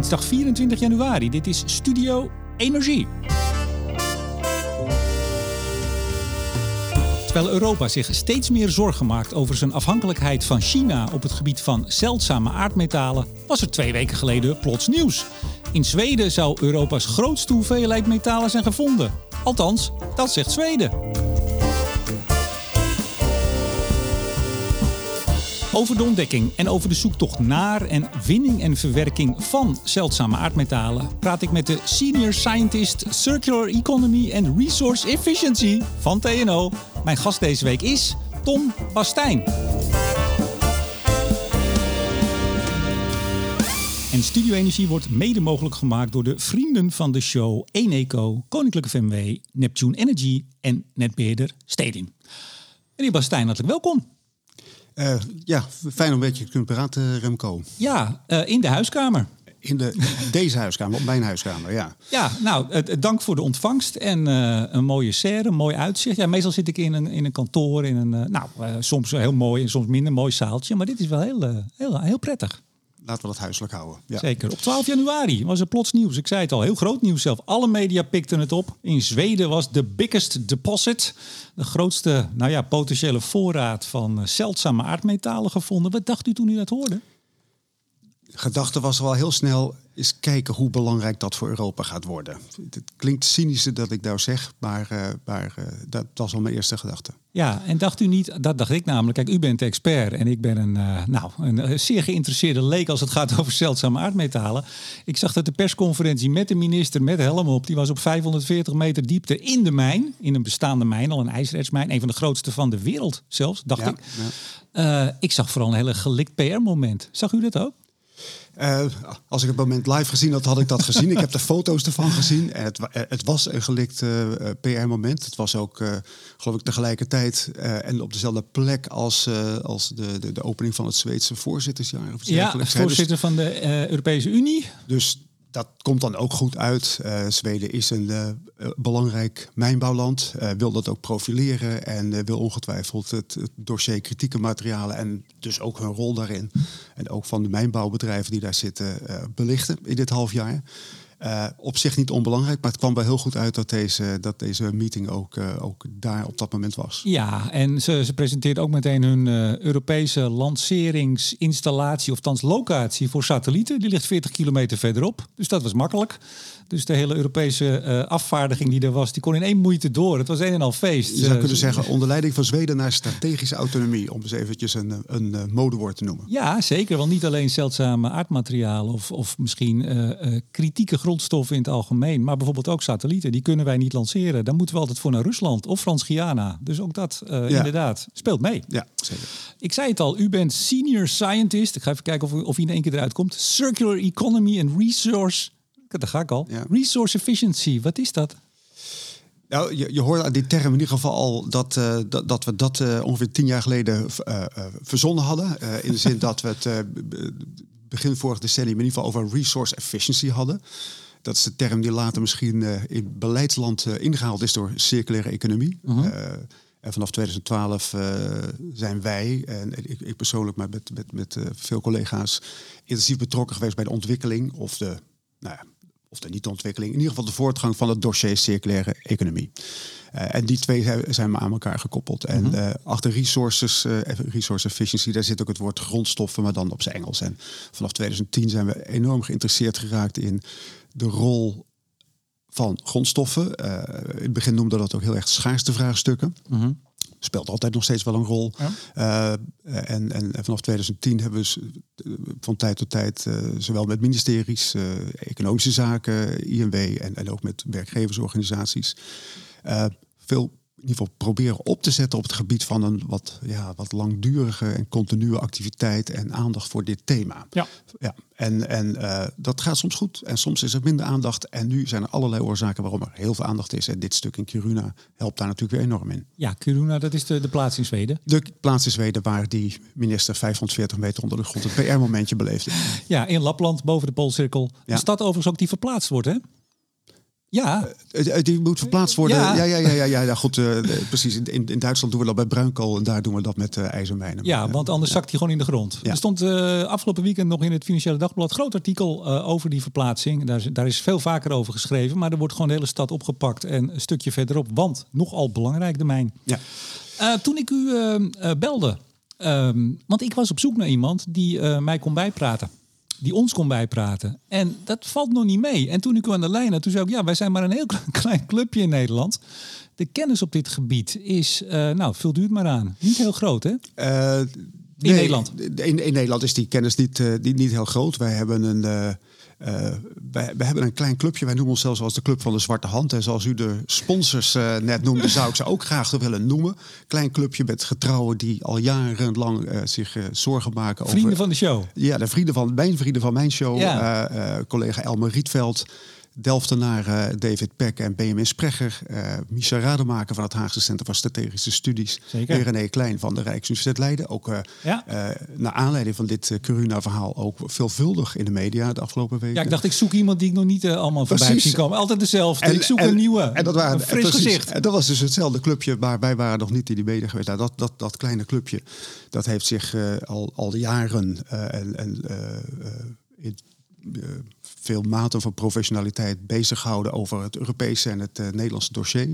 dinsdag 24 januari. Dit is Studio Energie. Terwijl Europa zich steeds meer zorgen maakt over zijn afhankelijkheid van China op het gebied van zeldzame aardmetalen, was er twee weken geleden plots nieuws. In Zweden zou Europa's grootste hoeveelheid metalen zijn gevonden. Althans, dat zegt Zweden. Over de ontdekking en over de zoektocht naar en winning en verwerking van zeldzame aardmetalen praat ik met de Senior Scientist Circular Economy and Resource Efficiency van TNO. Mijn gast deze week is Tom Bastijn. En Studio Energie wordt mede mogelijk gemaakt door de vrienden van de show Eneco, Koninklijke FMW, Neptune Energy en netbeheerder Stedin. Meneer Bastijn, hartelijk welkom. Uh, ja, fijn om een beetje te kunnen praten, Remco. Ja, uh, in de huiskamer. In de, deze huiskamer, op mijn huiskamer, ja. Ja, nou, uh, dank voor de ontvangst en een mooie serre, een mooi uitzicht. Ja, meestal zit ik in een, in een kantoor, in een, nou, soms heel mooi en soms minder mooi zaaltje. Maar dit is wel heel, heel, heel prettig laten we dat huiselijk houden. Ja. Zeker. Op 12 januari was er plots nieuws. Ik zei het al, heel groot nieuws zelf. Alle media pikten het op. In Zweden was de biggest deposit, de grootste nou ja, potentiële voorraad van zeldzame aardmetalen gevonden. Wat dacht u toen u dat hoorde? Gedachte was wel heel snel eens kijken hoe belangrijk dat voor Europa gaat worden. Het klinkt cynisch dat ik nou zeg, maar, uh, maar uh, dat was al mijn eerste gedachte. Ja, en dacht u niet, dat dacht ik namelijk, kijk, u bent expert en ik ben een, uh, nou, een zeer geïnteresseerde leek als het gaat over zeldzame aardmetalen. Ik zag dat de persconferentie met de minister met helm op, die was op 540 meter diepte in de mijn, in een bestaande mijn, al een ijzerertsmijn, een van de grootste van de wereld zelfs, dacht ik. Ja. ik zag vooral een hele gelikt PR-moment. Zag u dat ook? Uh, als ik het moment live gezien had, had ik dat gezien. ik heb de foto's ervan gezien. En het, eh, het was een gelikt uh, PR-moment. Het was ook, uh, geloof ik, tegelijkertijd en op dezelfde plek als, als de, de, de, opening van het Zweedse voorzittersjaar. Of ja, voorzitter van de Europese Unie. Dus dat komt dan ook goed uit. Uh, Zweden is een uh, belangrijk mijnbouwland, uh, wil dat ook profileren en wil ongetwijfeld het, het, dossier kritieke materialen en dus ook hun rol daarin en ook van de mijnbouwbedrijven die daar zitten belichten in dit half jaar. Uh, op zich niet onbelangrijk, maar het kwam wel heel goed uit dat deze, dat deze meeting ook, uh, ook daar op dat moment was. Ja, en ze, ze presenteert ook meteen hun uh, Europese lanceringsinstallatie, of thans locatie voor satellieten. Die ligt 40 kilometer verderop, dus dat was makkelijk. Dus de hele Europese uh, afvaardiging die er was, die kon in één moeite door. Het was een en al feest. Je zou kunnen zeggen, onder leiding van Zweden naar strategische autonomie, om eens eventjes een, een, een modewoord te noemen. Ja, zeker. Want niet alleen zeldzame aardmaterialen of, of misschien kritieke grondstoffen in het algemeen, maar bijvoorbeeld ook satellieten. Die kunnen wij niet lanceren. Dan moeten we altijd voor naar Rusland of Frans-Guyana. Dus ook dat ja. inderdaad speelt mee. Ja, zeker. Ik zei het al, u bent senior scientist. Ik ga even kijken of, u, of hij in één keer eruit komt. Circular Economy and Resource. Daar ga ik al. Ja. Resource Efficiency, wat is dat? Nou, je, je hoort aan die term in ieder geval al dat, uh, dat, dat, we dat uh, ongeveer tien jaar geleden uh, verzonnen hadden. in de zin dat we het begin vorig decennium in ieder geval over resource efficiency hadden. Dat is de term die later misschien in beleidsland ingehaald is door circulaire economie. -huh. en vanaf 2012 zijn wij, en ik, ik, persoonlijk, maar met, met, met veel collega's, intensief betrokken geweest bij de ontwikkeling of de, nou ja, of de niet-ontwikkeling, in ieder geval de voortgang van het dossier circulaire economie. Uh, en die twee zijn aan elkaar gekoppeld. En mm -hmm. uh, achter resources, uh, resource efficiency, daar zit ook het woord grondstoffen, maar dan op zijn Engels. En vanaf 2010 zijn we enorm geïnteresseerd geraakt in de rol van grondstoffen. in het begin noemde dat ook heel erg schaarste vraagstukken. Mm -hmm speelt altijd nog steeds wel een rol. Ja. Uh, en, en, vanaf 2010 hebben we van tijd tot tijd, uh, zowel met ministeries, uh, economische zaken, INW en, en ook met werkgeversorganisaties, veel in ieder geval proberen op te zetten op het gebied van een wat, ja, wat langdurige en continue activiteit en aandacht voor dit thema. Ja. Ja, en en uh, dat gaat soms goed en soms is er minder aandacht. En nu zijn er allerlei oorzaken waarom er heel veel aandacht is. En dit stuk in Kiruna helpt daar natuurlijk weer enorm in. Ja, Kiruna, dat is de, de plaats in Zweden. De plaats in Zweden waar die minister 540 meter onder de grond het PR-momentje beleefde. Ja, in Lapland, boven de Poolcirkel. Ja. De stad overigens ook die verplaatst wordt, hè? Ja, Eh, eh, Die moet verplaatst worden. Ja. Ja, ja, ja, ja, ja, ja, goed. eh, precies. In, in Duitsland doen we dat bij bruinkool en daar doen we dat met ijzermijnen. ja, want anders zakt hij gewoon in de grond. Er stond afgelopen weekend nog in het Financiële Dagblad groot artikel over die verplaatsing. Daar is, daar is veel vaker over geschreven, maar er wordt gewoon de hele stad opgepakt en een stukje verderop, want nogal belangrijk de mijn. Ja. Toen ik u eh, eh, belde, ehm, want ik was op zoek naar iemand die mij kon bijpraten. Die ons kon bijpraten. En dat valt nog niet mee. En toen ik u aan de lijn had, toen zei ik... ja, wij zijn maar een heel klein clubje in Nederland. De kennis op dit gebied is... eh, nou, vult u het maar aan. Niet heel groot, hè? Eh, In nee, Nederland? In, in Nederland is die kennis niet, eh, die, niet heel groot. Wij hebben een, wij, wij hebben een klein clubje. Wij noemen onszelf als de Club van de Zwarte Hand. En zoals u de sponsors eh, net noemde, zou ik ze ook graag willen noemen. Klein clubje met getrouwen die al jarenlang eh, zich eh, zorgen maken Vrienden over... van de show. Ja, de vrienden van mijn vrienden van mijn show. Ja. eh, eh, collega Elmer Rietveld. Delftenaar David Peck en Benjamin Sprecher. Misha Rademaker van het Haagse Centrum van Strategische Studies. Zeker. En René Klein van de Rijksuniversiteit Leiden. Ook eh, Ja. eh, naar aanleiding van dit Corona-verhaal ook veelvuldig in de media de afgelopen weken. Ja, ik dacht, ik zoek iemand die ik nog niet allemaal voorbij heb zien komen. Altijd dezelfde. ik zoek een nieuwe. En dat waren een fris precies. gezicht. En dat was dus hetzelfde clubje, maar wij waren nog niet in die media geweest. Nou, dat, dat, dat kleine clubje, dat heeft zich al, al jaren en, en in veel maten van professionaliteit bezig gehouden over het Europese en het eh, Nederlandse dossier.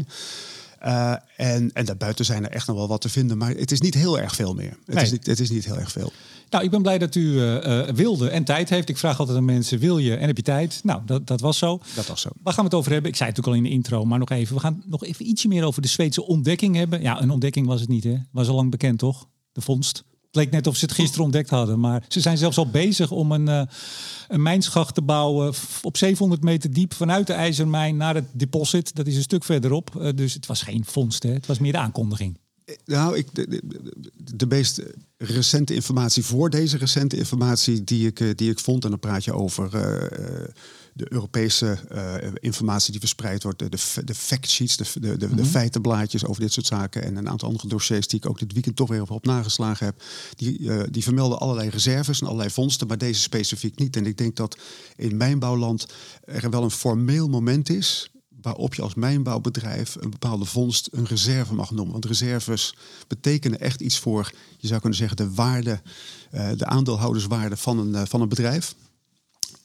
Eh, en, en daarbuiten zijn er echt nog wel wat te vinden, maar het is niet heel erg veel meer. Het, Nee. is, niet, het is niet heel erg veel. Nou, ik ben blij dat u eh, wilde en tijd heeft. Ik vraag altijd aan mensen, wil je en heb je tijd? Nou, dat, dat was zo. Dat was zo. Waar gaan we het over hebben? Ik zei het natuurlijk al in de intro, maar nog even. We gaan nog even ietsje meer over de Zweedse ontdekking hebben. Ja, een ontdekking was het niet, hè? Was al lang bekend, toch? De vondst. Leek net of ze het gisteren ontdekt hadden. Maar ze zijn zelfs al bezig om een, eh, een mijnschacht te bouwen op 700 meter diep vanuit de ijzermijn naar het deposit. Dat is een stuk verderop. Eh, dus het was geen vondst, hè? Het was meer de aankondiging. Nou, ik, de, de, de- meest recente informatie voor deze recente informatie die ik, eh, die ik vond, en dan praat je over eh, eh, de Europese eh, informatie die verspreid wordt, de, de, de factsheets, de, de, de, de feitenblaadjes over dit soort zaken en een aantal andere dossiers die ik ook dit weekend toch weer op, op nageslagen heb, die, eh, die vermelden allerlei reserves en allerlei vondsten, maar deze specifiek niet. En ik denk dat in mijnbouwland er wel een formeel moment is waarop je als mijnbouwbedrijf een bepaalde vondst een reserve mag noemen. Want reserves betekenen echt iets voor, je zou kunnen zeggen, de waarde, eh, de aandeelhouderswaarde van een, van een bedrijf.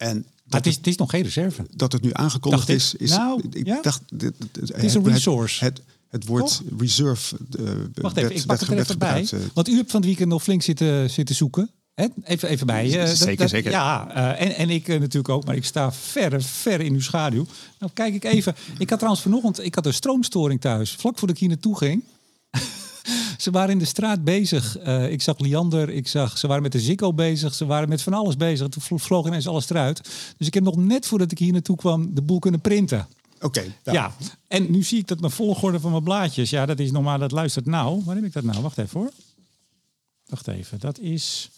En het is, het is nog geen reserve. dat het nu aangekondigd ik. is, is Nou, ik ja? dacht, dit- dit- Het is een resource. Het, het, woord reserve. eh, Wacht werd- even, ik pak werd het er even bij. gebruikt, eh. Want u hebt van het weekend nog flink zitten, zitten zoeken. Hè? Even, even bij. dat- Zeker, dat- zeker. Ja, en, en ik natuurlijk ook, maar ik sta ver, ver in uw schaduw. Nou, kijk ik even. Ik had trouwens vanochtend ik had een stroomstoring thuis. Vlak voordat ik hier naartoe ging. ze waren in de straat bezig. Eh, ik zag Liander, ik zag, ze waren met de Zikko bezig. Ze waren met van alles bezig. Toen vlo- vloog ineens alles eruit. Dus ik heb nog net voordat ik hier naartoe kwam de boel kunnen printen. Oké, Ja. nou, en nu zie ik dat mijn volgorde van mijn blaadjes. Ja, dat is normaal, dat luistert nou. Waar heb ik dat nou? Wacht even hoor. Wacht even, dat is...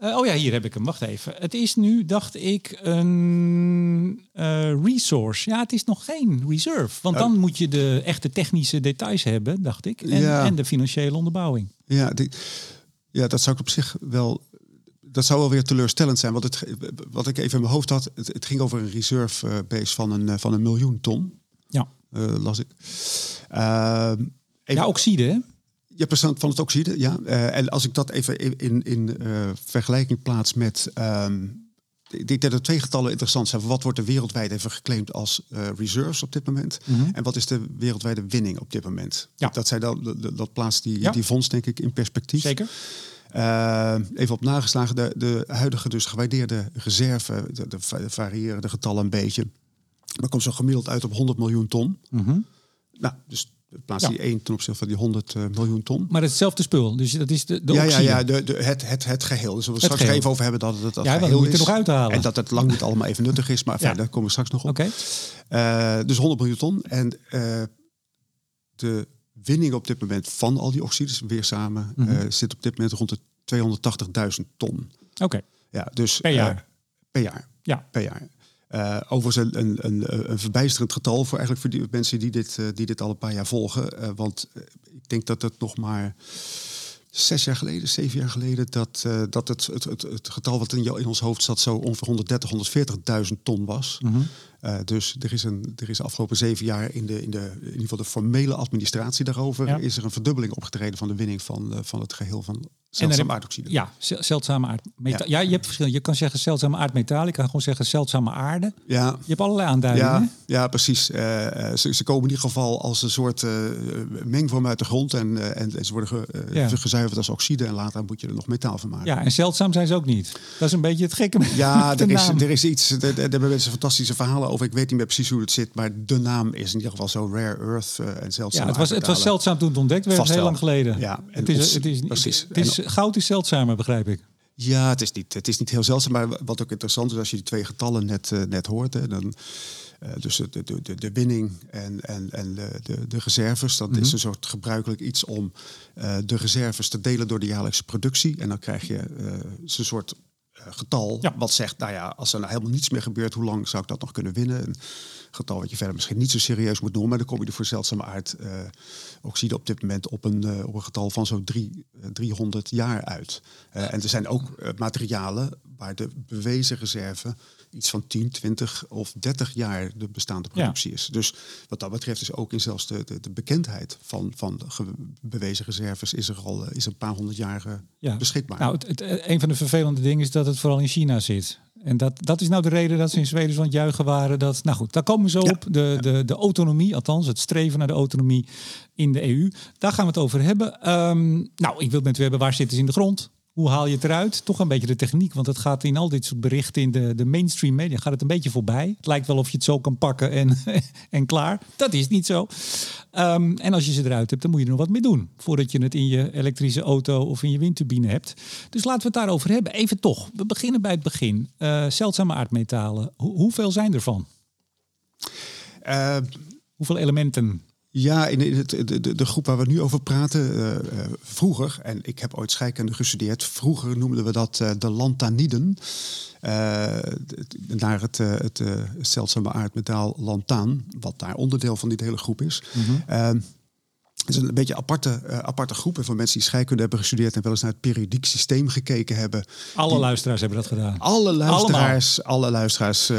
Eh, oh ja, hier heb ik hem. Wacht even. Het is nu, dacht ik, een eh, resource. Ja, het is nog geen reserve. Want dan moet je de echte technische details hebben, dacht ik. En, Ja. en de financiële onderbouwing. Ja, die, ja, dat zou ik op zich wel. Dat zou wel weer teleurstellend zijn. Want het, wat ik even in mijn hoofd had, het, het ging over een reserve eh, base van een, van een miljoen ton, Ja, eh, las ik. Even- ja oxide, hè? Ja, persoon van het oxide, ja. Eh, en als ik dat even in, in, in eh, vergelijking plaats met... ehm, ik denk dat er twee getallen interessant zijn. Wat wordt er wereldwijd even geclaimd als eh, reserves op dit moment? En wat is de wereldwijde winning op dit moment? Ja. Dat, zij dan, dat, dat plaatst die, Ja. die fonds denk ik in perspectief. Zeker. Even op nageslagen, de, de huidige dus gewaardeerde reserve, de, de va- variëren de getallen een beetje. Maar komt zo gemiddeld uit op 100 miljoen ton. Nou, dus plaats Ja. die 1 ten opzichte van die 100 eh, miljoen ton. Maar hetzelfde spul. Dus dat is de, de ja, ja, ja, de, de, het, het, het geheel. Dus we Het straks geheel. even over hebben dat het dat Ja, geheel moet je is. er nog uithalen. En dat het lang niet allemaal even nuttig is. Maar Ja. fijn, daar komen we straks nog op. Oké. Eh, dus 100 miljoen ton. En eh, de winning op dit moment van al die oxides weer samen eh, zit op dit moment rond de 280.000 ton. Oké. Ja, dus, Per jaar. per jaar. Ja. Per jaar. Eh, overigens een, een, een, verbijsterend getal voor eigenlijk voor die mensen die dit, eh, die dit al een paar jaar volgen. Eh, want ik denk dat het nog maar zes jaar geleden, zeven jaar geleden, dat, dat het, het, het, het getal wat in, in ons hoofd zat zo ongeveer 130, 140.000 ton was. Mhm. Uh, dus er is, een, er is de afgelopen zeven jaar in, de, in, de, in ieder geval de formele administratie daarover... Ja. is er een verdubbeling opgetreden van de winning van, uh, van het geheel van Zeldzame aardoxide. Ja, zeldzame aardmetaal. Ja. ja. je hebt verschillende. Je kan zeggen zeldzame aardmetalen. Je kan gewoon zeggen zeldzame aarde. Ja. Je hebt allerlei aanduidingen. Ja, ja precies. Uh, ze, ze, komen in ieder geval als een soort mengvorm uit de grond. En, uh, en ze worden ge, ja. gezuiverd als oxide. En later moet je er nog metaal van maken. Ja, en zeldzaam zijn ze ook niet. Dat is een beetje het gekke Ja, er is, er is iets. Daar hebben mensen fantastische verhalen over. Ik weet niet meer precies hoe het zit. Maar de naam is in ieder geval zo rare earth en zeldzaam. Ja, het was, het was zeldzaam toen het ontdekt werd. Heel lang geleden. Ja, en het is, het is, precies. Het is, goud is zeldzaam begrijp ik. Ja, het is, niet, het is niet heel zeldzaam. Maar wat ook interessant is, als je die twee getallen net, uh, net hoort, hè, dan, uh, dus de, de, de, de winning en, en, en de, de, de reserves, dat is een soort gebruikelijk iets om uh, de reserves te delen door de jaarlijkse productie. En dan krijg je een soort getal ja. wat zegt, nou ja, als er nou helemaal niets meer gebeurt, hoe lang zou ik dat nog kunnen winnen? Een getal wat je verder misschien niet zo serieus moet noemen, maar dan kom je er voor zeldzame aard uh, oxide op dit moment op een, uh, op een getal van zo'n 300 jaar uit. En er zijn ook materialen waar de bewezen reserve iets van 10, 20 of 30 jaar de bestaande productie is. Dus wat dat betreft is ook in zelfs de, de, de bekendheid van, van de bewezen reserves is er al is een paar honderd jaar ja. beschikbaar. Nou, het, het, een van de vervelende dingen is dat het vooral in China zit. En dat, dat is nou de reden dat ze in Zweden zo aan het juichen waren. Dat, nou goed, daar komen we zo op. De, de, de autonomie, althans het streven naar de autonomie in de EU. Daar gaan we het over hebben. Um, nou, ik wil met u hebben, waar zitten ze in de grond? Hoe haal je het eruit? Toch een beetje de techniek, want het gaat in al dit soort berichten in de, de mainstream media gaat het een beetje voorbij. Het lijkt wel of je het zo kan pakken en, en klaar. Dat is niet zo. Um, en als je ze eruit hebt, dan moet je er nog wat mee doen voordat je het in je elektrische auto of in je windturbine hebt. Dus laten we het daarover hebben. Even toch, we beginnen bij het begin. Uh, zeldzame aardmetalen. Ho hoeveel zijn er van? Uh, Hoeveel elementen? Ja, in het, de, de, de, groep waar we nu over praten, uh, vroeger, en ik heb ooit scheikunde gestudeerd, vroeger noemden we dat uh, de lantaniden. naar het, het zeldzame aardmetaal lantaan, wat daar onderdeel van die hele groep is. Mm -hmm. Het is een beetje aparte, uh, aparte groep van mensen die scheikunde hebben gestudeerd en wel eens naar het periodiek systeem gekeken hebben. Alle luisteraars hebben dat gedaan. Alle luisteraars, alle luisteraars, uh,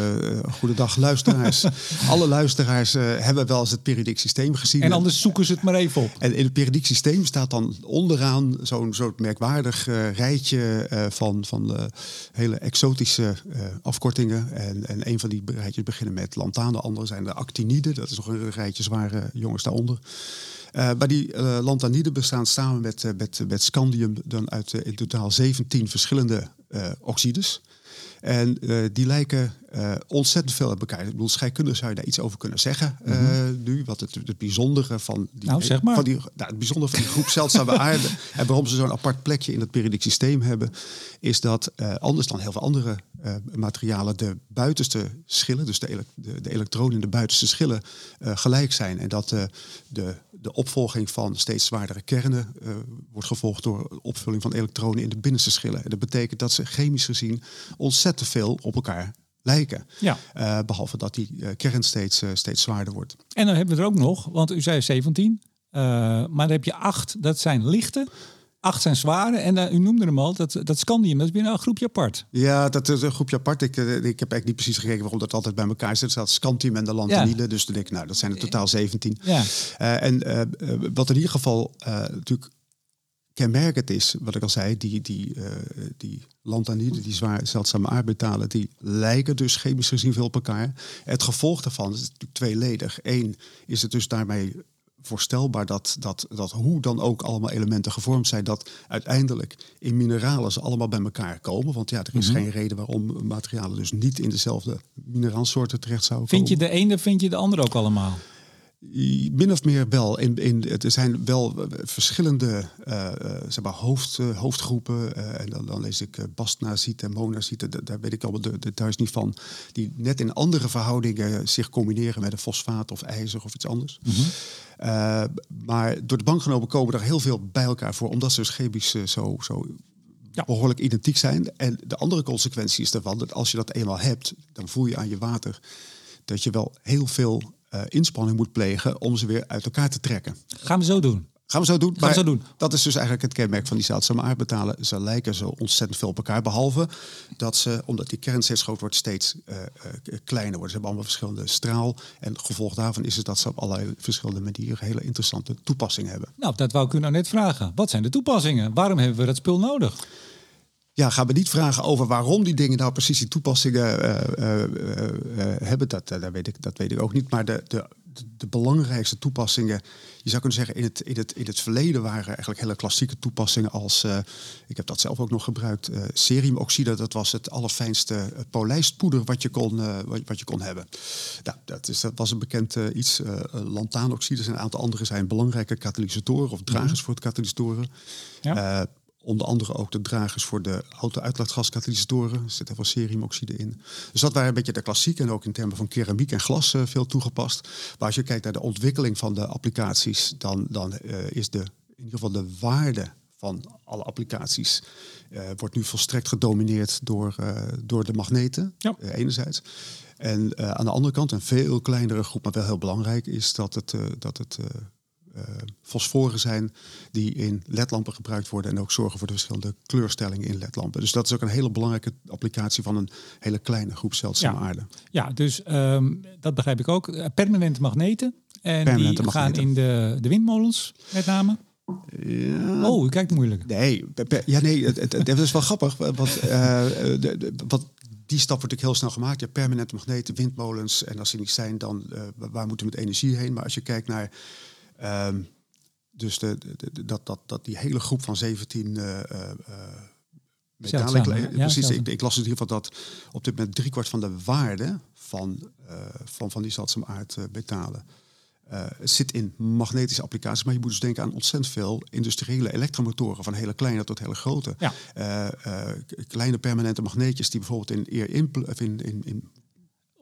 goedendag luisteraars. alle luisteraars uh, hebben wel eens het periodiek systeem gezien. En anders zoeken ze het maar even op. En in het periodiek systeem staat dan onderaan zo'n soort merkwaardig rijtje van, van hele exotische afkortingen. En, en een van die rijtjes beginnen met lantaan, de andere zijn de actiniden. Dat is nog een rijtje zware jongens daaronder. Maar die uh, lantaniden bestaan samen met, uh, met, met scandium dan uit in totaal 17 verschillende oxides. En die lijken ontzettend veel op elkaar. Ik bedoel, scheikundig zou je daar iets over kunnen zeggen mm -hmm. nu. Wat het, het bijzondere van die, nou, zeg maar. van die, nou, het bijzondere van die groep zeldzame aarde en waarom ze zo'n apart plekje in het periodiek systeem hebben, is dat anders dan heel veel andere materialen de buitenste schillen, dus de, de, de elektronen in de buitenste schillen, gelijk zijn. En dat de de opvolging van steeds zwaardere kernen uh, wordt gevolgd door opvulling van elektronen in de binnenste schillen. En dat betekent dat ze chemisch gezien ontzettend veel op elkaar lijken. Ja. Uh, behalve dat die uh, kern steeds, steeds zwaarder wordt. En dan hebben we er ook nog, want u zei 17, maar dan heb je acht, dat zijn lichte acht zijn zware. En uh, u noemde hem al, dat, dat Scandium, dat is weer een groepje apart. Ja, dat is een groepje apart. Ik, ik heb eigenlijk niet precies gekeken waarom dat altijd bij elkaar zit. Er staat Scandium en de Lantanide. Dus dan denk ik, nou, dat zijn er totaal 17. Ja. Uh, en uh, wat in ieder geval natuurlijk kenmerkend is, wat ik al zei, die, die, die lantanide, die zwaar zeldzame aardmetalen, die lijken dus chemisch gezien veel op elkaar. Het gevolg daarvan is natuurlijk tweeledig. Eén is het dus daarmee voorstelbaar dat, dat, dat hoe dan ook allemaal elementen gevormd zijn, dat uiteindelijk in mineralen ze allemaal bij elkaar komen. Want ja, er is mhm. geen reden waarom materialen dus niet in dezelfde mineraalsoorten terecht zouden vind komen. Vind je de ene, vind je de andere ook allemaal? Min of meer wel. In, in, er zijn wel verschillende uh, zeg maar hoofd, uh, hoofdgroepen. en dan, dan, lees ik bastnazieten en monazieten. Daar weet ik allemaal de details niet van. Die net in andere verhoudingen zich combineren met een fosfaat of ijzer of iets anders. Mm maar door de bank genomen komen er heel veel bij elkaar voor. Omdat ze dus chemisch zo, zo ja. behoorlijk identiek zijn. En de andere consequentie is daarvan dat als je dat eenmaal hebt... dan voel je aan je water dat je wel heel veel uh, inspanning moet plegen om ze weer uit elkaar te trekken. Gaan we zo doen. Gaan we zo doen. Gaan we zo doen. Dat is dus eigenlijk het kenmerk van die zeldzame aardmetalen. Ze lijken zo ontzettend veel op elkaar. Behalve dat ze, omdat die kern steeds groter wordt, steeds eh, eh, kleiner worden. Ze hebben allemaal verschillende straal. En het gevolg daarvan is het dat ze op allerlei verschillende manieren hele interessante toepassingen hebben. Nou, dat wou ik u nou net vragen. Wat zijn de toepassingen? Waarom hebben we dat spul nodig? Ja, gaan we niet vragen over waarom die dingen nou precies die toepassingen eh, eh, eh, hebben. Dat, dat, weet ik, dat weet ik ook niet. Maar de, de, de, belangrijkste toepassingen, je zou kunnen zeggen, in het, in het, in het verleden waren eigenlijk hele klassieke toepassingen als, ik heb dat zelf ook nog gebruikt, eh ceriumoxide. Dat was het allerfijnste polijstpoeder wat je kon, wat, je kon hebben. Nou, dat, is, dat was een bekend iets. lantaanoxide en een aantal andere zijn belangrijke katalysatoren of dragers voor het katalysatoren. Ja. Onder andere ook de dragers voor de auto-uitlaatgaskatalysatoren. Er zit heel veel ceriumoxide in. Dus dat waren een beetje de klassiek. En ook in termen van keramiek en glas eh, veel toegepast. Maar als je kijkt naar de ontwikkeling van de applicaties... dan, dan eh, is de, in ieder geval de waarde van alle applicaties... eh, wordt nu volstrekt gedomineerd door, door de magneten, Ja. enerzijds. En aan de andere kant, een veel kleinere groep, maar wel heel belangrijk... is dat het... dat het fosforen zijn die in ledlampen gebruikt worden en ook zorgen voor de verschillende kleurstellingen in ledlampen. Dus dat is ook een hele belangrijke applicatie van een hele kleine groep zeldzame Ja. aarde. Ja, dus ehm, dat begrijp ik ook. Eh, Permanente magneten. En Permanente die gaan in de, de windmolens met name. Ja. Oh, u kijkt moeilijk. Nee, ja, nee het, het, is wel grappig. Want, eh, de, de, wat, die stap wordt natuurlijk heel snel gemaakt. Je hebt permanente magneten, windmolens. En als die niet zijn, dan eh, waar moeten we met energie heen? Maar als je kijkt naar ehm, dus de, de- de- dat, dat, dat die hele groep van 17 eh, eh, eh, metalen. Zeldzame, Ik- ja, precies, ik, ik las in ieder geval dat op dit moment driekwart van de waarde van, van, van die zeldzame aardmetalen eh, zit in magnetische applicaties. Maar je moet dus denken aan ontzettend veel industriële elektromotoren, van hele kleine tot hele grote. Ja. Kleine permanente magneetjes die bijvoorbeeld in, in, in, in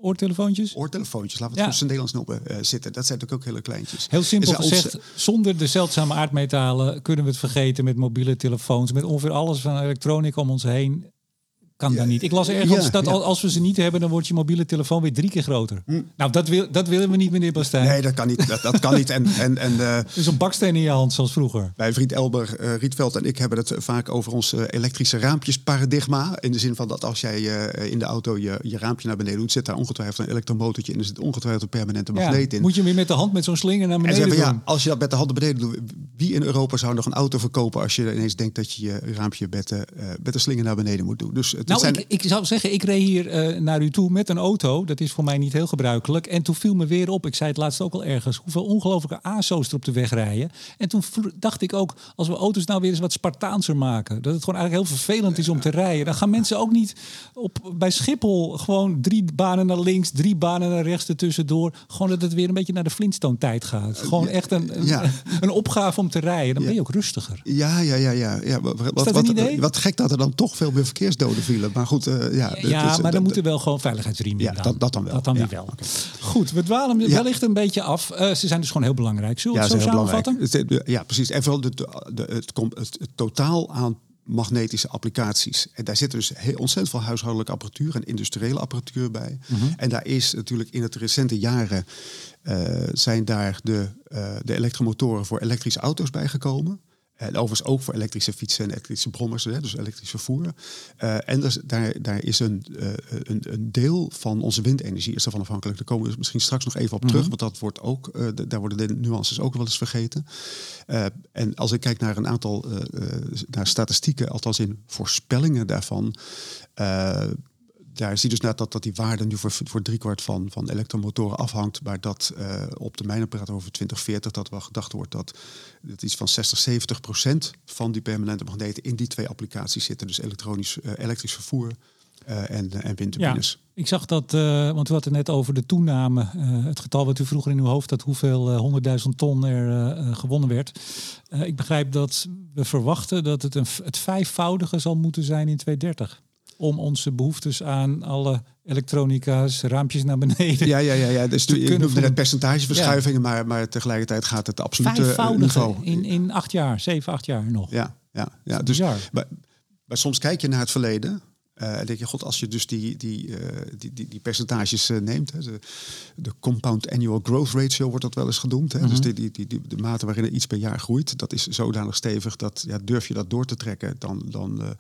Oortelefoontjes? oortelefoontjes, laten we het Ja. voor zijn Nederlands noemen, eh, zitten. Dat zijn natuurlijk ook hele kleintjes. Heel simpel gezegd, zonder de zeldzame aardmetalen kunnen we het vergeten met mobiele telefoons, met ongeveer alles van elektronica om ons heen. Kan dat niet. Ik las ergens ja, dat ja. Hm. als we ze niet hebben, dan wordt je mobiele telefoon weer drie keer groter. Nou, dat, wil, dat willen we niet, meneer Bastijn. Nee, dat kan niet. Dat, dat kan niet. En, en, en eh, Dus een baksteen in je hand, zoals vroeger. Mijn vriend Elber eh, Rietveld en ik hebben het vaak over ons eh, elektrische raampjesparadigma. In de zin van dat als jij eh, in de auto je, je raampje naar beneden doet, zit daar ongetwijfeld een elektromotortje in. Er zit ongetwijfeld een permanente Ja, magneet in. moet je hem weer met de hand met zo'n slinger naar en beneden doen. ja, als je dat met de hand naar beneden doet, wie in Europa zou nog een auto verkopen als je ineens denkt dat je je raampje met eh, met de slinger naar beneden moet doen? Dus het Nou, zijn, ik, ik zou zeggen, ik reed hier eh, naar u toe met een auto. Dat is voor mij niet heel gebruikelijk. En toen viel me weer op, ik zei het laatst ook al ergens, hoeveel ongelofelijke ASO's er op de weg rijden. En toen dacht ik ook, als we auto's nou weer eens wat Spartaanser maken. Dat het gewoon eigenlijk heel vervelend is om te rijden. Dan gaan mensen ook niet op, bij Schiphol gewoon drie banen naar links, drie banen naar rechts ertussendoor. Gewoon dat het weer een beetje naar de Flintstone tijd gaat. Gewoon echt een, een, ja. een opgave om te rijden. Dan ben je ook rustiger. ja, ja, ja, ja. ja wat, wat, wat gek dat er dan toch veel meer verkeersdoden vielen. Maar goed, eh, ja. Ja, is- maar dan moeten wel gewoon veiligheidsriemen Ja, in dat- dat dan wel. Dat dan Ja, weer wel. Goed, we dwalen wellicht een beetje af. Eh, ze zijn dus gewoon heel belangrijk. Zullen we Ja, het zo samenvatten? Het- Ja, precies. En vooral de, de, het, het, het totaal aan magnetische applicaties. En daar zit dus heel ontzettend veel huishoudelijke apparatuur en industriële apparatuur bij. Mhm. En daar is natuurlijk in het recente jaren eh, zijn daar de, eh, de elektromotoren voor elektrische auto's bijgekomen. En overigens ook voor elektrische fietsen en elektrische brommers, hè, dus elektrisch vervoer. Eh, en dus daar, daar is een, eh, een, een deel van onze windenergie is ervan afhankelijk. Daar komen we misschien straks nog even op terug, want dat wordt ook, eh, daar worden de nuances ook wel eens vergeten. En als ik kijk naar een aantal naar statistieken, althans in voorspellingen daarvan, daar zie je dus net dat, dat die waarde nu voor, voor driekwart van, van elektromotoren afhangt. Maar dat eh, op praten we over 2040, dat wel gedacht wordt dat, dat iets van 60, 70 procent van die permanente magneten in die twee applicaties zitten. Dus elektronisch, eh, elektrisch vervoer eh, en, en windturbines. Ik zag dat, want u had net over de toename. het getal wat u vroeger in uw hoofd had, hoeveel eh, 100.000 ton er gewonnen werd. Ik begrijp dat we verwachten dat het een, het vijfvoudige zal moeten zijn in 2030. Om onze behoeftes aan alle elektronica's, raampjes naar beneden. Ja, ja, ja, ja. Dus je kunnen noemde net percentageverschuivingen, maar, maar tegelijkertijd gaat het absolute eh, niveau. in, in acht jaar, zeven, acht jaar nog. Ja, ja, ja. Dus, maar, maar soms kijk je naar het verleden. Uh, dan denk je, god, als je dus die, die, uh, die, die, die, percentages uh, neemt, hè, de, de, compound annual growth ratio wordt dat wel eens genoemd. Hè, mm -hmm. Dus die, die, die, de mate waarin er iets per jaar groeit, dat is zodanig stevig dat ja, durf je dat door te trekken, dan, dan,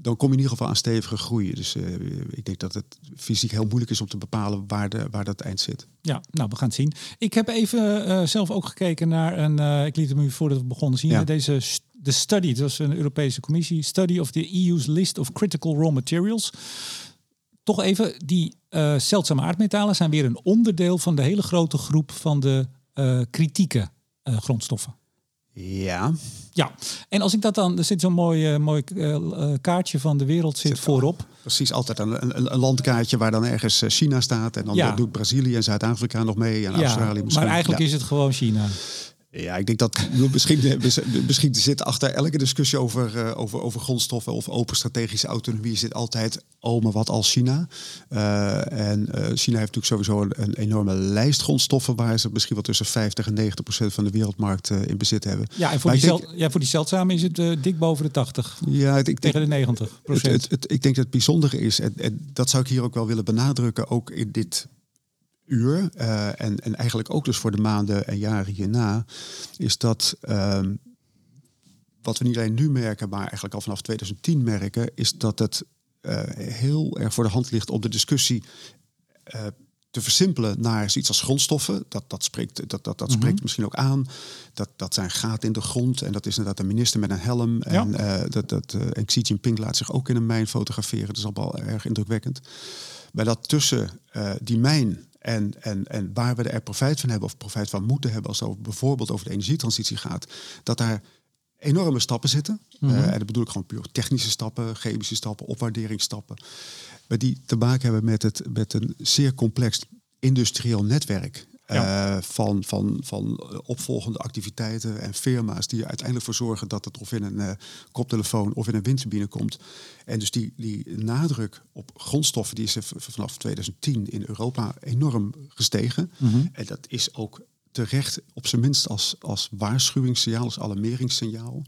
dan kom je in ieder geval aan stevige groei. Dus ik denk dat het fysiek heel moeilijk is om te bepalen waar, de, waar dat eind zit. Ja, nou, we gaan het zien. Ik heb even zelf ook gekeken naar een, ik liet hem u voordat we begonnen zien, ja. deze de study, dat was een Europese commissie, study of the EU's list of critical raw materials. Toch even, die zeldzame aardmetalen zijn weer een onderdeel van de hele grote groep van de kritieke grondstoffen. Ja. Ja, en als ik dat dan, er zit zo'n mooi, mooi kaartje van de wereld zit, zit voorop. Precies, altijd een, een, een, landkaartje waar dan ergens China staat. En dan ja. doet Brazilië en Zuid-Afrika nog mee en ja, Australië misschien. Maar eigenlijk ja. is het gewoon China. Ja, ik denk dat misschien, misschien zit achter elke discussie over, uh, over, over grondstoffen of open strategische autonomie zit altijd, oh, maar wat als China? Uh, en uh, China heeft natuurlijk sowieso een, een, enorme lijst grondstoffen waar ze misschien wel tussen 50 en 90 procent van de wereldmarkt in bezit hebben. Ja, en voor, die, denk, ja, voor die zeldzame is het dik boven de 80. Ja, het, ik tegen de 90 procent. Het, het, ik denk dat het bijzondere is, en, en dat zou ik hier ook wel willen benadrukken, ook in dit uur, uh, en, en eigenlijk ook dus voor de maanden en jaren hierna, is dat um, wat we niet alleen nu merken, maar eigenlijk al vanaf 2010 merken, is dat het uh, heel erg voor de hand ligt om de discussie uh, te versimpelen naar zoiets als grondstoffen. Dat, dat spreekt, dat, dat, dat mm -hmm. spreekt misschien ook aan. Dat, dat zijn gaten in de grond. En dat is inderdaad een minister met een helm. En, ja. dat, dat, en Xi Jinping laat zich ook in een mijn fotograferen. Dat is al wel erg indrukwekkend. Maar dat tussen die mijn en, en, en waar we er profijt van hebben of profijt van moeten hebben als het over, bijvoorbeeld over de energietransitie gaat, dat daar enorme stappen zitten. Mm -hmm. uh, en dat bedoel ik gewoon puur technische stappen, chemische stappen, opwaarderingsstappen. Maar die te maken hebben met, het, met een zeer complex industrieel netwerk. Ja. Uh, van, van, van opvolgende activiteiten en firma's die er uiteindelijk voor zorgen dat het of in een uh, koptelefoon of in een windturbine komt. En dus die, die nadruk op grondstoffen die is vanaf 2010 in Europa enorm gestegen. Mm -hmm. En dat is ook terecht op zijn minst als, als waarschuwingssignaal, als alarmeringssignaal.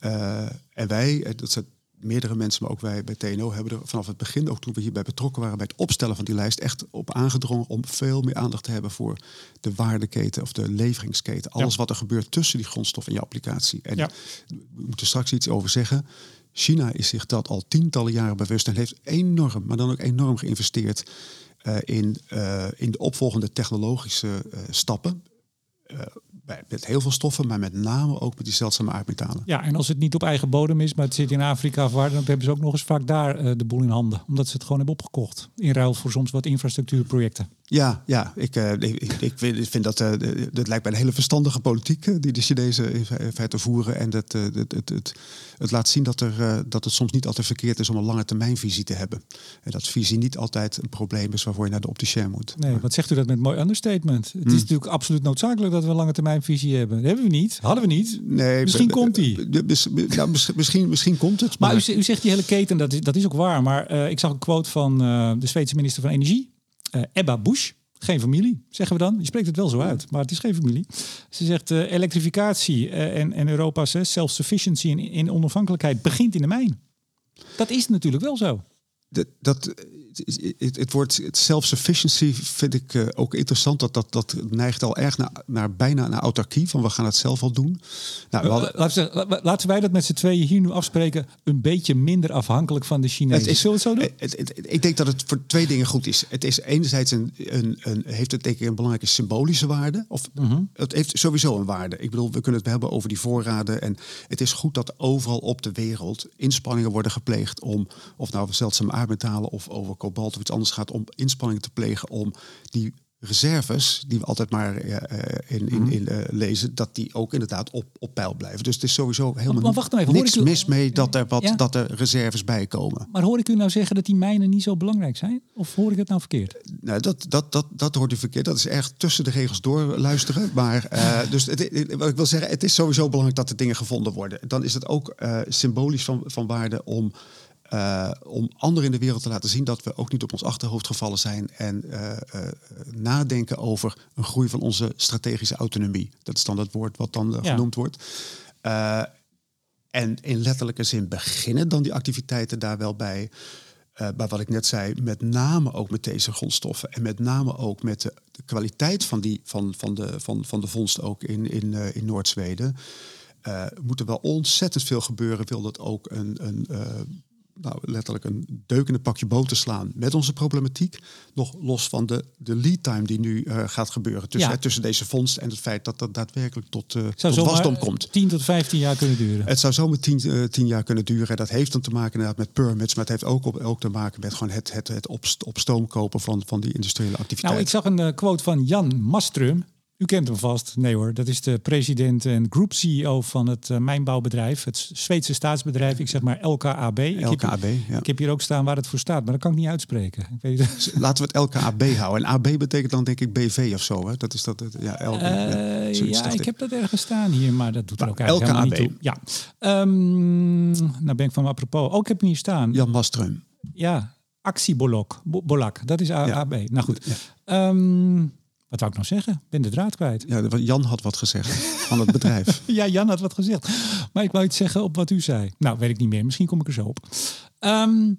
Uh, en wij, dat zijn meerdere mensen, maar ook wij bij TNO, hebben er vanaf het begin, ook toen we hierbij betrokken waren bij het opstellen van die lijst, echt op aangedrongen om veel meer aandacht te hebben voor de waardeketen of de leveringsketen. Alles ja. wat er gebeurt tussen die grondstof en je applicatie. En ja. we moeten straks iets over zeggen. China is zich dat al tientallen jaren bewust en heeft enorm, maar dan ook enorm geïnvesteerd uh, in, uh, in de opvolgende technologische uh, stappen. Met heel veel stoffen, maar met name ook met die zeldzame aardmetalen. Ja, en als het niet op eigen bodem is, maar het zit in Afrika of waar, dan hebben ze ook nog eens vaak daar uh, de boel in handen. Omdat ze het gewoon hebben opgekocht. In ruil voor soms wat infrastructuurprojecten. Ja, ja ik, uh, ik, ik, vind dat uh, dat lijkt mij een hele verstandige politiek die de Chinezen in feite voeren. En dat, het, het, het, het laat zien dat, er, dat het soms niet altijd verkeerd is om een lange termijnvisie te hebben. En dat visie niet altijd een probleem is waarvoor je naar de opticien moet. Nee, maar. wat zegt u dat met mooi understatement? Het hmm. is natuurlijk absoluut noodzakelijk dat we een lange termijnvisie hebben. Dat hebben we niet. Hadden we niet. Nee, misschien komt die. Ja, misschien, misschien komt het. Maar, maar u, u, zegt die hele keten, dat is, dat is ook waar. Maar uh, ik zag een quote van uh, de Zweedse minister van Energie, uh, Ebba Busch. Geen familie, zeggen we dan. Je spreekt het wel zo uit, maar het is geen familie. Ze zegt elektrificatie en, en Europa's self-sufficiency in, in onafhankelijkheid begint in de mijn. Dat is natuurlijk wel zo. Dat, dat, het, het woord self-sufficiency vind ik uh, ook interessant. Dat, dat, dat neigt al erg naar, naar bijna naar autarkie. Van we gaan het zelf al doen. Nou, we hadden... laten, laten wij dat met z'n tweeën hier nu afspreken. Een beetje minder afhankelijk van de Chinezen. Het is, Zullen we het zo doen? Het, het, ik denk dat het voor twee dingen goed is. Het is enerzijds een, een, een heeft het denk ik een belangrijke symbolische waarde. Of -huh. het heeft sowieso een waarde. Ik bedoel, we kunnen het hebben over die voorraden. En het is goed dat overal op de wereld inspanningen worden gepleegd om, of nou zeldzame aardmetalen of over kobalt of iets anders gaat om inspanningen te plegen om die reserves, die we altijd maar uh, in, in, in uh, lezen, dat die ook inderdaad op, op peil blijven. Dus het is sowieso helemaal maar wacht nou even, niks u... mis mee dat er, wat, ja? dat er reserves bij komen. Maar hoor ik u nou zeggen dat die mijnen niet zo belangrijk zijn? Of hoor ik het nou verkeerd? Nou, dat, dat, dat, dat hoort u verkeerd. Dat is echt tussen de regels door luisteren. Maar uh, dus het, wat ik wil zeggen, het is sowieso belangrijk dat er dingen gevonden worden. Dan is het ook symbolisch van, van waarde om uh, om anderen in de wereld te laten zien dat we ook niet op ons achterhoofd gevallen zijn en uh, uh, nadenken over een groei van onze strategische autonomie. Dat is dan het woord wat dan ja. genoemd wordt. En in letterlijke zin beginnen dan die activiteiten daar wel bij. Maar wat ik net zei, met name ook met deze grondstoffen. En met name ook met de, de kwaliteit van, die, van, van, de, van, van de vondst ook in, in, in Noord-Zweden. Uh, moet er wel ontzettend veel gebeuren. Wil dat ook een, een nou, letterlijk een deuk in het pakje boter slaan met onze problematiek. Nog los van de, de lead time die nu uh, gaat gebeuren tussen, Ja. hè, tussen deze fonds en het feit dat dat daadwerkelijk tot, uh, Zou tot wasdom komt. 10 tot 15 jaar kunnen duren. Het zou zomaar tien, eh, tien jaar kunnen duren. Dat heeft dan te maken inderdaad met permits, maar het heeft ook, op, ook te maken met gewoon het, het, het op, op stoom kopen van, van die industriële activiteit. Nou, ik zag een eh, quote van Jan Mastrum. U kent hem vast. Nee hoor, dat is de president en group CEO van het eh, mijnbouwbedrijf. Het Zweedse staatsbedrijf. Ik zeg maar LKAB. Ik heb, LKAB, ja. ik heb hier ook staan waar het voor staat, maar dat kan ik niet uitspreken. Ik weet het. Laten we het LKAB houden. En AB betekent dan denk ik BV of zo. Hè? Dat is dat. het- Ja, L, Eh, ja, ik heb dat ergens staan hier, maar dat doet er ook eigenlijk helemaal niet toe. Ja. Ehm, nou ben ik van apropos. Ook heb ik hem hier staan. Jan Mastrum. Ja, actiebolok. Bo- Bolak, dat is AAB. Nou goed. Ja. Wat wou ik nou zeggen? Ik ben de draad kwijt. Ja, Jan had wat gezegd van het bedrijf. Ja, Jan had wat gezegd. Maar ik wou iets zeggen op wat u zei. Nou, weet ik niet meer. Misschien kom ik er zo op. Ehm,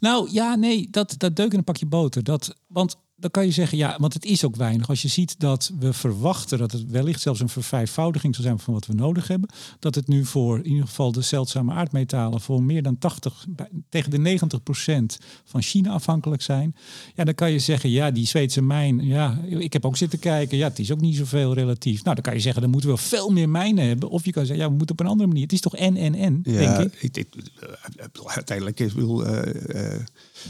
nou, ja, nee, dat, dat deuk in een pakje boter. Dat, want dan kan je zeggen, ja, want het is ook weinig. Als je ziet dat we verwachten dat het wellicht zelfs een vervijfvoudiging zal zijn van wat we nodig hebben. Dat het nu voor in ieder geval de zeldzame aardmetalen voor meer dan 80, bij- tegen de 90 procent van China afhankelijk zijn. Ja, dan kan je zeggen, ja, die Zweedse mijn, ja, ik heb ook zitten kijken. Ja, het is ook niet zoveel relatief. Nou, dan kan je zeggen, dan moeten we veel meer mijnen hebben. Of je kan zeggen, ja, we moeten op een andere manier. Het is toch en, en, en, Ja, denk ik. eh, bedoel, uiteindelijk is, bedoel, eh, eh,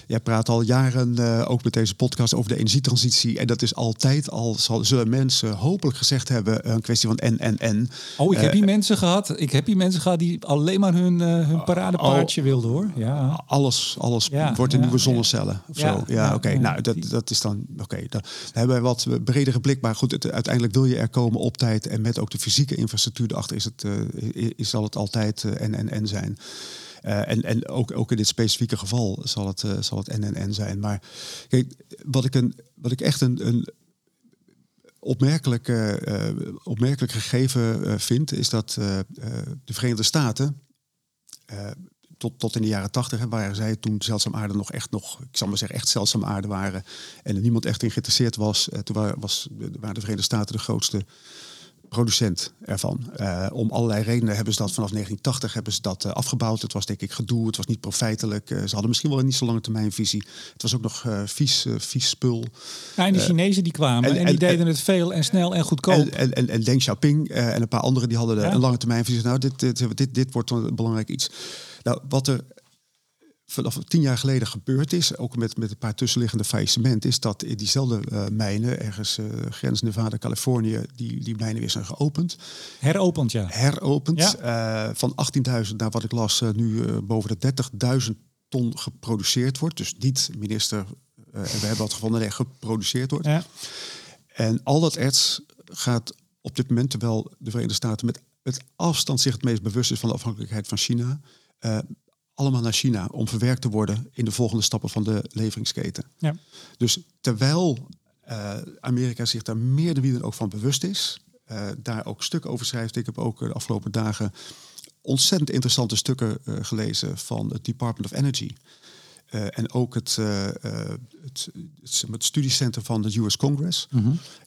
jij praat al jaren eh, ook met deze podcast over de energietransitie. En dat is altijd al, zal, zullen mensen hopelijk gezegd hebben, een kwestie van en, en, en. Oh, ik heb Eh, die mensen gehad. Ik heb die mensen gehad die alleen maar hun, eh, hun paradepaardje wilden hoor. Ja. Alles, alles Ja, wordt in ja, nieuwe zonnecellen. Of Ja, zo. Ja, ja, oké. nou, dat, dat is dan. Oké, dan hebben we wat bredere blik. Maar goed, het, uiteindelijk wil je er komen op tijd. En met ook de fysieke infrastructuur erachter is het, eh, is, zal het altijd eh, en, en, en zijn. Eh, en en ook, ook in dit specifieke geval zal het, eh, zal het en zijn. Maar kijk, wat ik, een, wat ik echt een, een opmerkelijk, eh, opmerkelijk gegeven vind, is dat de Verenigde Staten tot, tot in de jaren tachtig waren zij toen zeldzaam aarde nog echt nog, ik zal maar zeggen, echt zeldzaam aarde waren. En er niemand echt in geïnteresseerd was. Toen wa- was, waren de Verenigde Staten de grootste producent ervan. Eh, om allerlei redenen hebben ze dat vanaf 1980 hebben ze dat eh, afgebouwd. Het was denk ik gedoe, het was niet profijtelijk. Eh, ze hadden misschien wel een niet zo lange termijn visie. Het was ook nog vies, vies spul. Ja, en de Chinezen die kwamen en, en- die en- deden het veel en snel en goedkoop. En, en, en, en Deng Xiaoping en een paar anderen die hadden Ja. een lange termijn visie. Nou, dit, dit, dit, dit wordt een belangrijk iets. Nou, wat er vanaf tien jaar geleden gebeurd is, ook met, met een paar tussenliggende faillissementen, is dat in diezelfde eh, mijnen, ergens eh grens Nevada, Californië, die, die mijnen weer zijn geopend. Heropend, ja. Heropend. Ja. eh, van 18.000 naar wat ik las, nu boven de 30.000 ton geproduceerd wordt. Dus niet minister, en we hebben wat gevonden, nee, geproduceerd wordt. ja. En al dat erts gaat op dit moment, terwijl de Verenigde Staten met het afstand zich het meest bewust is van de afhankelijkheid van China, allemaal naar China om verwerkt te worden in de volgende stappen van de leveringsketen. Ja. Dus terwijl eh, Amerika zich daar meer dan wie dan ook van bewust is, eh, daar ook stukken over schrijft. Ik heb ook de afgelopen dagen ontzettend interessante stukken eh, gelezen van het Department of Energy. En ook het, het, het, het studiecentrum van de US Congress.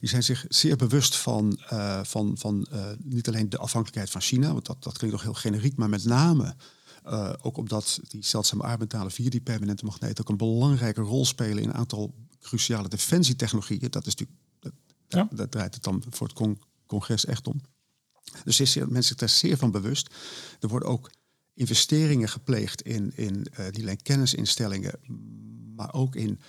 Die zijn zich zeer bewust van, van, van niet alleen de afhankelijkheid van China, want dat, dat klinkt nog heel generiek, maar met name eh, ook omdat die zeldzame aardmetalen via die permanente magneet ook een belangrijke rol spelen in een aantal cruciale defensietechnologieën. Dat is natuurlijk, dat, Ja. daar draait het dan voor het con- congres echt om. Dus is mensen zich daar zeer van bewust. Er worden ook investeringen gepleegd in, in niet alleen kennisinstellingen, maar ook in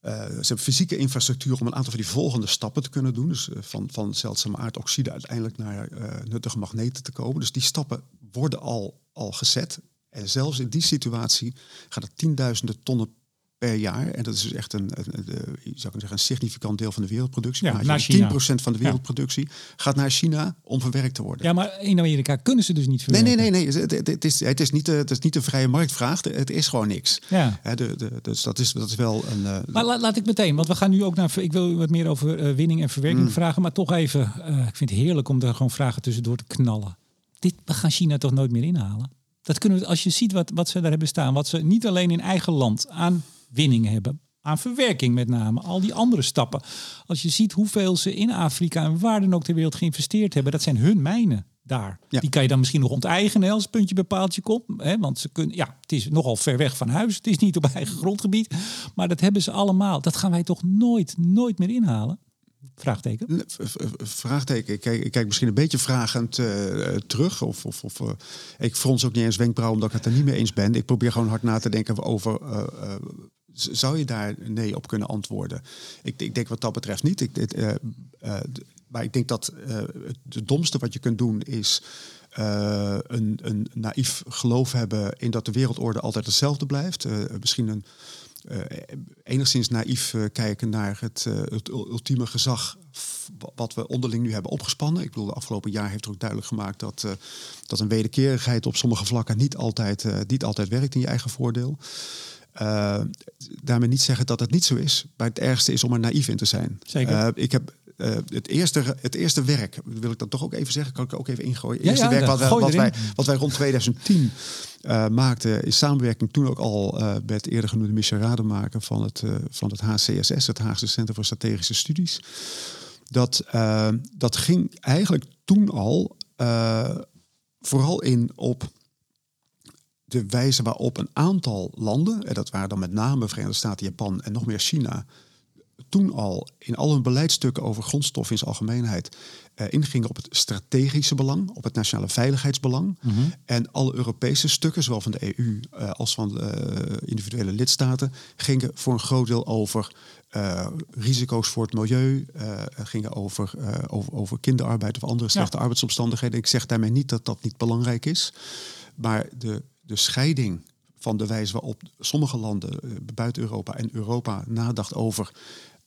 eh, ze hebben fysieke infrastructuur om een aantal van die volgende stappen te kunnen doen. Dus van, van zeldzame aardoxide uiteindelijk naar nuttige magneten te komen. Dus die stappen worden al, al gezet. En zelfs in die situatie gaat het tienduizenden tonnen per jaar. En dat is dus echt een, een, een, eh, zou kunnen zeggen, een significant deel van de wereldproductie. Ja, Maar naar als je China. 10% van de wereldproductie gaat naar China om verwerkt te worden. ja, maar in Amerika kunnen ze dus niet Nee, verwerken. nee, nee, nee. Het, het- het is, het, is niet, eh, het is niet een vrije marktvraag. Het is gewoon niks. Ja. De, de, dus dat is, dat is wel een. eh, Maar la- laat ik meteen, want we gaan nu ook naar. Ik wil u wat meer over winning en verwerking Mm. vragen. Maar toch even, ik vind het heerlijk om daar gewoon vragen tussendoor te knallen. Dit, we gaan China toch nooit meer inhalen. Dat kunnen we, als je ziet wat, wat ze daar hebben staan, wat ze niet alleen in eigen land aan winning hebben, aan verwerking met name, al die andere stappen. Als je ziet hoeveel ze in Afrika en waar dan ook ter wereld geïnvesteerd hebben, dat zijn hun mijnen daar. Ja. Die kan je dan misschien nog onteigenen als het puntje bepaaltje komt. Hè? Want ze kunnen, ja, het is nogal ver weg van huis. Het is niet op eigen grondgebied. Maar dat hebben ze allemaal. Dat gaan wij toch nooit, nooit meer inhalen? Vraagteken. Vraagteken. Ik kijk, kijk misschien een beetje vragend eh, terug. Of, of, of, eh, ik frons ook niet eens wenkbrauw omdat ik het er niet mee eens ben. Ik probeer gewoon hard na te denken over... eh, zou je daar nee op kunnen antwoorden? Ik, ik denk wat dat betreft niet. Ik, maar ik denk dat het domste wat je kunt doen is... een, een naïef geloof hebben in dat de wereldorde altijd hetzelfde blijft. Misschien een enigszins naïef eh, kijken naar het, eh, het ul- ultieme gezag wat we onderling nu hebben opgespannen. Ik bedoel, de afgelopen jaar heeft er ook duidelijk gemaakt dat, eh, dat een wederkerigheid op sommige vlakken niet altijd, eh, niet altijd werkt in je eigen voordeel. Eh, daarmee niet zeggen dat het niet zo is. Maar het ergste is om er naïef in te zijn. Zeker. Eh, ik heb eh, het, eerste, het eerste werk, wil ik dat toch ook even zeggen, kan ik ook even ingooien. Het Ja, eerste ja, werk wat, wij, wat, wij, wat wij rond 2010 eh, maakten, in samenwerking toen ook al eh, met eerder genoemde Michel Rademaker van het, van het HCSS, het Haagse Centrum voor Strategische Studies. Dat, dat ging eigenlijk toen al vooral in op de wijze waarop een aantal landen, en dat waren dan met name Verenigde Staten, Japan en nog meer China, toen al in al hun beleidsstukken over grondstoffen in zijn algemeenheid eh, ingingen op het strategische belang, op het nationale veiligheidsbelang. En alle Europese stukken, zowel van de EU eh, als van de eh, individuele lidstaten, gingen voor een groot deel over risico's voor het milieu, gingen over, over, over kinderarbeid of andere slechte arbeidsomstandigheden. Ik zeg daarmee niet dat dat niet belangrijk is, maar de, de scheiding van de wijze waarop sommige landen buiten Europa en Europa nadacht over,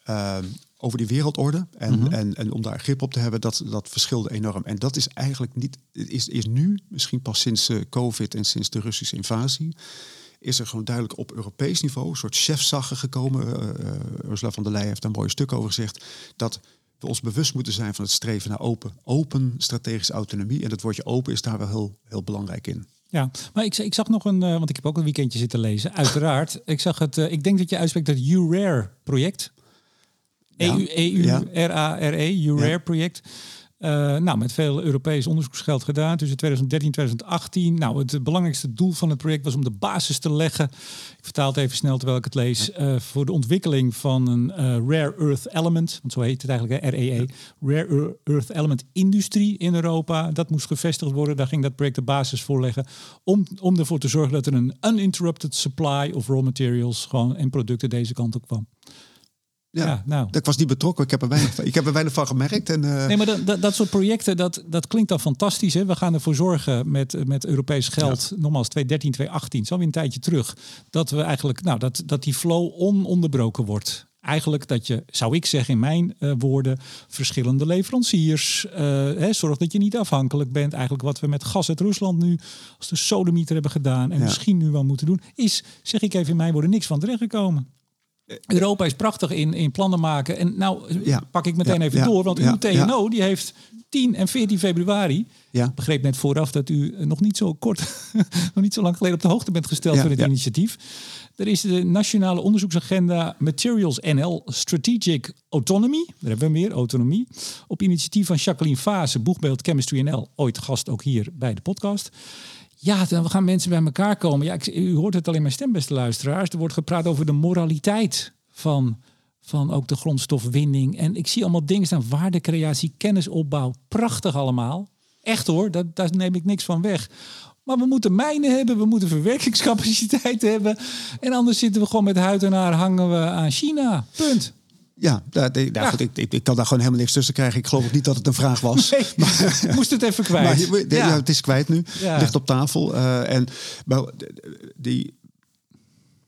eh, over die wereldorde. En, en, en om daar grip op te hebben, dat, dat verschilde enorm. En dat is eigenlijk niet, is, is nu, misschien pas sinds eh, COVID en sinds de Russische invasie, is er gewoon duidelijk op Europees niveau een soort chefzaggen gekomen. Eh, Ursula von der Leyen heeft daar een mooi stuk over gezegd. Dat we ons bewust moeten zijn van het streven naar open, open strategische autonomie. En dat woordje open is daar wel heel, heel belangrijk in. Ja, maar ik, ik zag nog een, want ik heb ook een weekendje zitten lezen. Uiteraard. Ik zag het, ik denk dat je uitspreekt het URARE-project. E Ja. EU-R-A-R-E, URARE-project. Eh, nou, met veel Europees onderzoeksgeld gedaan tussen 2013 en 2018. Nou, het belangrijkste doel van het project was om de basis te leggen. Ik vertaal het even snel terwijl ik het lees. eh, voor de ontwikkeling van een eh, Rare Earth Element, want zo heet het eigenlijk, hè, REE. Rare Earth Element industrie in Europa. Dat moest gevestigd worden. Daar ging dat project de basis voor leggen. Om, om ervoor te zorgen dat er een uninterrupted supply of raw materials gewoon, en producten deze kant op kwam. Ja, Ja, nou. ik was niet betrokken. Ik heb er weinig, van- ik heb er weinig van gemerkt. En, eh, Nee, maar dat, dat, dat soort projecten, dat, dat klinkt dan fantastisch. Hè? We gaan ervoor zorgen met, met Europees geld, nogmaals 2013, 2018, zo weer een tijdje terug, dat we eigenlijk, nou, dat, dat die flow ononderbroken wordt. Eigenlijk dat je, zou ik zeggen in mijn eh, woorden, verschillende leveranciers, eh, hè, zorg dat je niet afhankelijk bent. Eigenlijk wat we met gas uit Rusland nu als de sodemieter hebben gedaan en Ja. misschien nu wel moeten doen, is, zeg ik even in mijn woorden, niks van terechtgekomen. Europa is prachtig in, in plannen maken. En nou Ja. pak ik meteen Ja, even ja, door, want uw TNO die heeft 10 en 14 februari. Ja. Ik begreep net vooraf dat u nog niet zo kort, nog niet zo lang geleden op de hoogte bent gesteld van dit initiatief. Er is de nationale onderzoeksagenda Materials NL Strategic Autonomy. Daar hebben we meer, autonomie. Op initiatief van Jacqueline Fase, Boegbeeld Chemistry NL. Ooit gast ook hier bij de podcast. Ja, dan gaan mensen bij elkaar komen. Ja, ik, u hoort het alleen maar stem, beste luisteraars. Er wordt gepraat over de moraliteit van, van ook de grondstofwinning. En ik zie allemaal dingen staan. Waardecreatie, kennisopbouw. Prachtig allemaal. Echt hoor, dat, daar neem ik niks van weg. Maar we moeten mijnen hebben, we moeten verwerkingscapaciteit hebben. En anders zitten we gewoon met huid en haar hangen we aan China. Punt. Ja, daar- daar- daar- Ja. goed, ik, ik, ik kan daar gewoon helemaal niks tussen krijgen. Ik geloof ook niet dat het een vraag was. Nee, ik moest het even kwijt. Maar ja. het is kwijt nu. Ja. Ligt op tafel. eh, en, maar, die,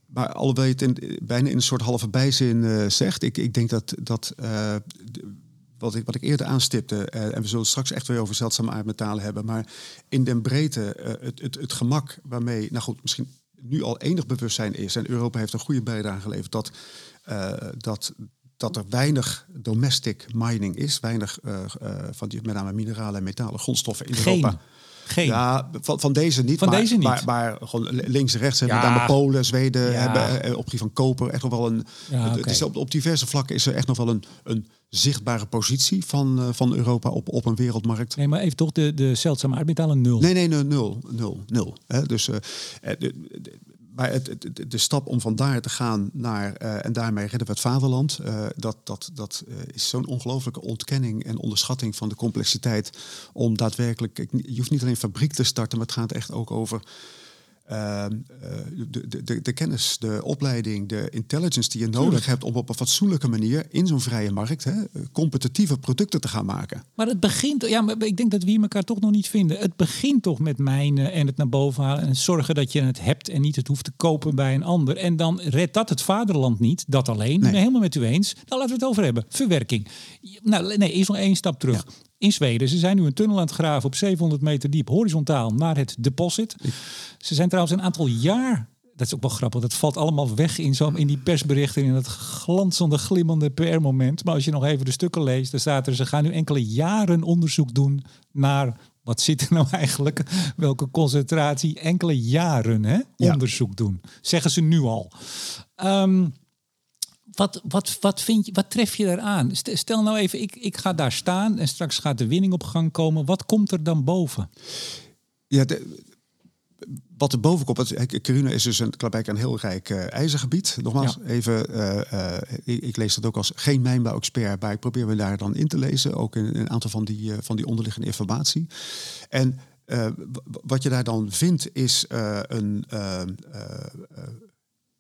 maar alhoewel je het in, bijna in een soort halve bijzin eh, zegt. Ik, ik denk dat, dat eh, wat, ik, wat ik eerder aanstipte... en we zullen het straks echt weer over zeldzame aardmetalen hebben... maar in den breedte het, het, het gemak waarmee... nou goed, misschien nu al enig bewustzijn is... en Europa heeft een goede bijdrage geleverd... dat, dat, dat er weinig domestic mining is. Weinig eh, eh, van die, met name mineralen en metalen grondstoffen in Geen. Europa. Geen. Ja, van, van deze niet. Van maar, deze niet. Maar, maar gewoon links en rechts. Hebben Ja. we Polen, Zweden Ja. hebben eh, op gebied van koper echt nog wel een. Ja, het- oké. het is op, op diverse vlakken is er echt nog wel een, een zichtbare positie van, van Europa op, op een wereldmarkt. Nee, maar even toch de, de zeldzame aardmetalen nul. Nee, nee, nee, nul, nul, nul. Hè? Dus, de, de- maar het, de, stap om vandaar te gaan naar eh, en daarmee redden we het vaderland, eh, dat, dat, dat eh, is zo'n ongelooflijke ontkenning en onderschatting van de complexiteit om daadwerkelijk, je hoeft niet alleen fabriek te starten, maar het gaat echt ook over eh, eh, de, de, de, kennis, de opleiding, de intelligence die je nodig Tuurlijk. hebt om op een fatsoenlijke manier in zo'n vrije markt hè, competitieve producten te gaan maken. Maar het begint, ja, maar ik denk dat we hier elkaar toch nog niet vinden. Het begint toch met mijnen en het naar boven halen en zorgen dat je het hebt en niet het hoeft te kopen bij een ander. En dan redt dat het vaderland niet, dat alleen. Nee. Helemaal met u eens. Dan laten we het over hebben. Verwerking. Nou, nee, eerst nog één stap terug. In Zweden, ze zijn nu een tunnel aan het graven op 700 meter diep, horizontaal naar het deposit. Ze zijn trouwens een aantal jaar dat is ook wel grappig. Dat valt allemaal weg in, zo, in die persberichten. In dat glanzende, glimmende PR-moment. Maar als je nog even de stukken leest. Dan staat er. Ze gaan nu enkele jaren onderzoek doen. Naar. Wat zit er nou eigenlijk? Welke concentratie? Enkele jaren hè? Ja. onderzoek doen. Zeggen ze nu al. Ehm, wat, wat, wat, vind je, wat tref je daaraan? St- Stel nou even, ik, ik ga daar staan en straks gaat de winning op gang komen. Wat komt er dan boven? Ja, de- wat er boven komt, is dus een, Klaarbijk een heel rijk eh, ijzergebied. Nogmaals, even, eh, eh, ik, ik lees dat ook als geen mijnbouw-expert, maar ik probeer me daar dan in te lezen, ook in, in een aantal van die, van die onderliggende informatie. En wat je daar dan vindt, is een,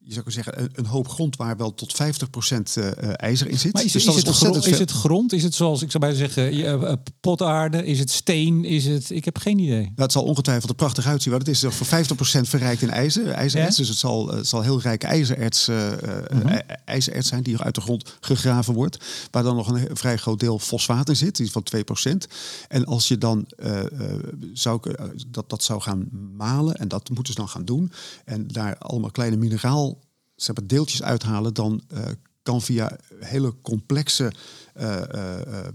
je zou kunnen zeggen, een, een hoop grond waar wel tot 50% eh, eh, ijzer in zit. Maar is, Dus is, dat het, grond, is het grond? Is het zoals ik zou bijna zeggen, eh, potaarde? Is het steen? Is het? Ik heb geen idee. Nou, het zal ongetwijfeld er prachtig uitzien, want het is voor 50% verrijkt in ijzer, ijzererts. Ja? Dus het zal, het zal heel rijk ijzererts, Mhm. ij- ijzererts zijn die uit de grond gegraven wordt. Waar dan nog een vrij groot deel fosfaat in zit, die van 2%. En als je dan eh, zou, dat, dat zou gaan malen, en dat moeten ze dan gaan doen, en daar allemaal kleine mineraal zeg maar, deeltjes uithalen, dan eh, kan via hele complexe eh, eh, eh,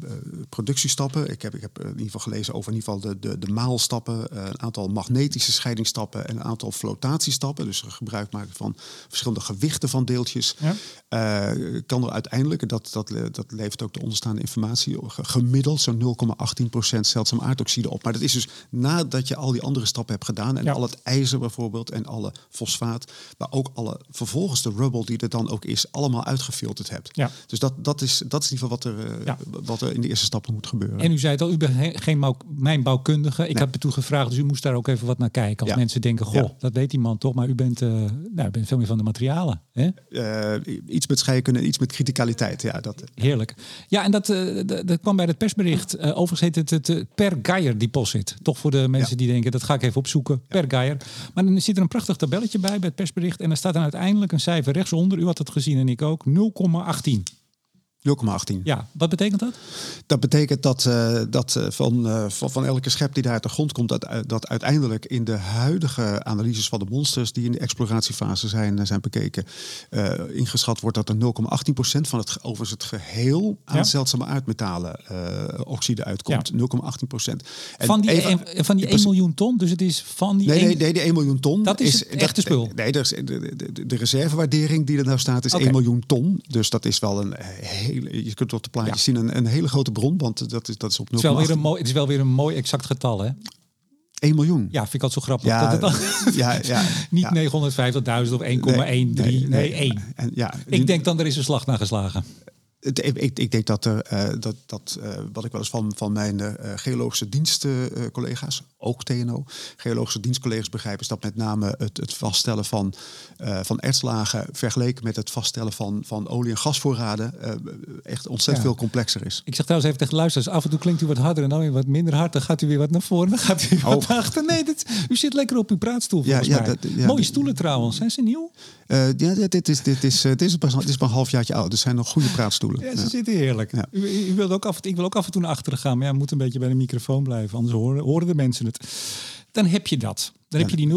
productiestappen. Ik heb, ik heb in ieder geval gelezen over in ieder geval de, de, de maalstappen, een aantal magnetische scheidingsstappen en een aantal flotatiestappen. Dus gebruik maken van verschillende gewichten van deeltjes. Ja. Kan er uiteindelijk, dat, dat, dat levert ook de onderstaande informatie, ge- gemiddeld zo'n 0,18% zeldzaam aardoxide op. Maar dat is dus nadat je al die andere stappen hebt gedaan en Ja. al het ijzer bijvoorbeeld en alle fosfaat, maar ook alle vervolgens de rubble die er dan ook is, allemaal uitgefilterd hebt. Ja. Dus dat, dat, is, dat is in ieder geval wat er, eh, Ja. wat er in de eerste stappen moet gebeuren. En u zei het al, u bent he- geen bouw- mijnbouwkundige. Ik Nee. heb u toe gevraagd, dus u moest daar ook even wat naar kijken. Als Ja. mensen denken, goh, Ja. dat weet die man toch. Maar u bent, eh, nou, u bent veel meer van de materialen. Hè? Eh, iets met scheikunde en iets met criticaliteit. Ja, dat, Heerlijk. Ja, en dat, dat kwam bij het persbericht. Overigens heet het het Per Geier deposit. Toch voor de mensen die denken, dat ga ik even opzoeken. Per Geier. Maar dan zit er een prachtig tabelletje bij, bij het persbericht. En er staat dan uiteindelijk een cijfer rechtsonder. U had het gezien en ik ook. 0,18. 0,18. Ja, wat betekent dat? Dat betekent dat, eh, dat eh, van, eh, van, van elke schep die daar uit de grond komt, dat, dat uiteindelijk in de huidige analyses van de monsters die in de exploratiefase zijn, zijn bekeken, ingeschat wordt dat er 0,18% van het, ge- overigens het geheel aan Ja. zeldzame aardmetalen oxide uitkomt. 0,18%. En Van die, even- van die 1 precies- miljoen ton. Dus het is van die Nee, één- nee, nee, die 1 miljoen ton. Dat is het echte spul. Nee, is de, de, de, de reservewaardering die er nou staat is Oké. 1 miljoen ton. Dus dat is wel een hele. Je kunt op de plaatjes Ja. zien een, een hele grote bron, want dat is, dat is op 0,18. Het is, wel weer een mooi, het is wel weer een mooi exact getal, hè? 1 miljoen. Ja, vind ik altijd zo grappig. Ja, dat het dan ja, ja, niet ja. 950.000 of 1,13. Nee, 1. En ja, Ik denk dan, er is een slag naar geslagen. Ik, ik, ik denk dat er eh, dat, dat eh, wat ik wel eens van, van mijn eh, geologische dienstcollega's, ook TNO, geologische dienstcollega's begrijp, is dat met name het, het vaststellen van, eh van ertslagen vergeleken met het vaststellen van, van olie- en gasvoorraden eh, echt ontzettend Ja. veel complexer is. Ik zeg trouwens even tegen de luisteraars, af en toe klinkt u wat harder en dan weer wat minder hard. Dan gaat u weer wat naar voren, dan gaat u wat Oh. achter. Nee, dit, u zit lekker op uw praatstoel Ja, volgens ja, mij. dat- ja, Mooie stoelen trouwens, zijn ze nieuw? Eh, ja, dit, dit is, dit, is, dit, is pas, dit is maar een halfjaartje oud. Er zijn nog goede praatstoelen. Ja, ze Ja. zitten heerlijk. Ja. U, u wilt ook af, en- ik wil ook af en toe naar achteren gaan, maar ja, moet een beetje bij de microfoon blijven, anders horen, horen de mensen het. Dan heb je dat. Dan heb je die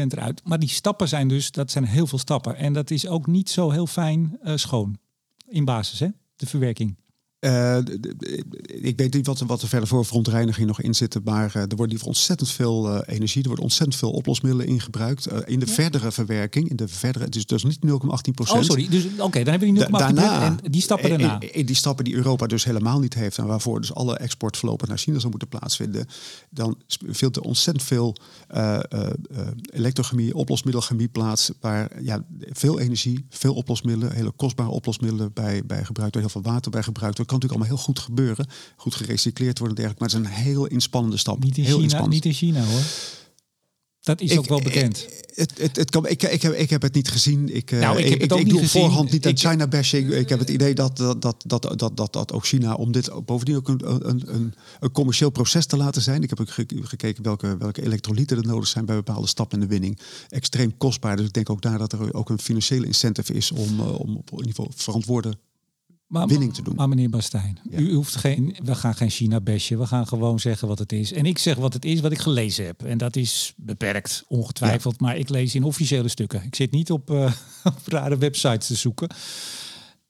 0,18% eruit. Maar die stappen zijn dus, dat zijn heel veel stappen. En dat is ook niet zo heel fijn eh, schoon. In basis, hè? De verwerking. Uh, ik weet niet wat, wat er verder voor verontreiniging nog in zit, maar uh, er wordt liever ontzettend veel uh, energie, er wordt ontzettend veel oplosmiddelen in gebruikt. in de ja. verdere verwerking, in de verdere, dus, dus niet 0,18 procent. Oh, sorry. Dus oké, okay, dan hebben we die 0,18 daarna, en die stappen daarna. In, in, die stappen die Europa dus helemaal niet heeft en waarvoor dus alle export voorlopig naar China zou moeten plaatsvinden, dan vindt er ontzettend veel elektrochemie, oplosmiddelchemie plaats, waar ja, veel energie, veel oplosmiddelen, hele kostbare oplosmiddelen bij, bij gebruikt, heel veel water bij gebruikt wordt kan natuurlijk allemaal heel goed gebeuren. Goed gerecycleerd worden en dergelijke. Maar het is een heel inspannende stap. Niet in, heel China, niet in China hoor. Dat is ook wel bekend. Het, het, het kan, ik, ik, heb, ik heb het niet gezien. Ik, nou, ik, heb het ook ik, niet doe gezien. voorhand niet aan China bashing. Ik heb het idee dat dat, dat, dat, dat, dat, dat ook China, om dit bovendien ook een, een, een, een commercieel proces te laten zijn. Ik heb ook gekeken welke, welke elektrolyten er nodig zijn bij bepaalde stappen in de winning. Extreem kostbaar. Dus ik denk ook daar dat er ook een financiële incentive is om, om op in ieder geval verantwoorde maar, winning te doen. Maar meneer Bastijn, u hoeft geen, we gaan geen China besje. We gaan gewoon zeggen wat het is. En ik zeg wat het is, wat ik gelezen heb. En dat is beperkt, ongetwijfeld. Maar ik lees in officiële stukken. Ik zit niet op, uh, op rare websites te zoeken.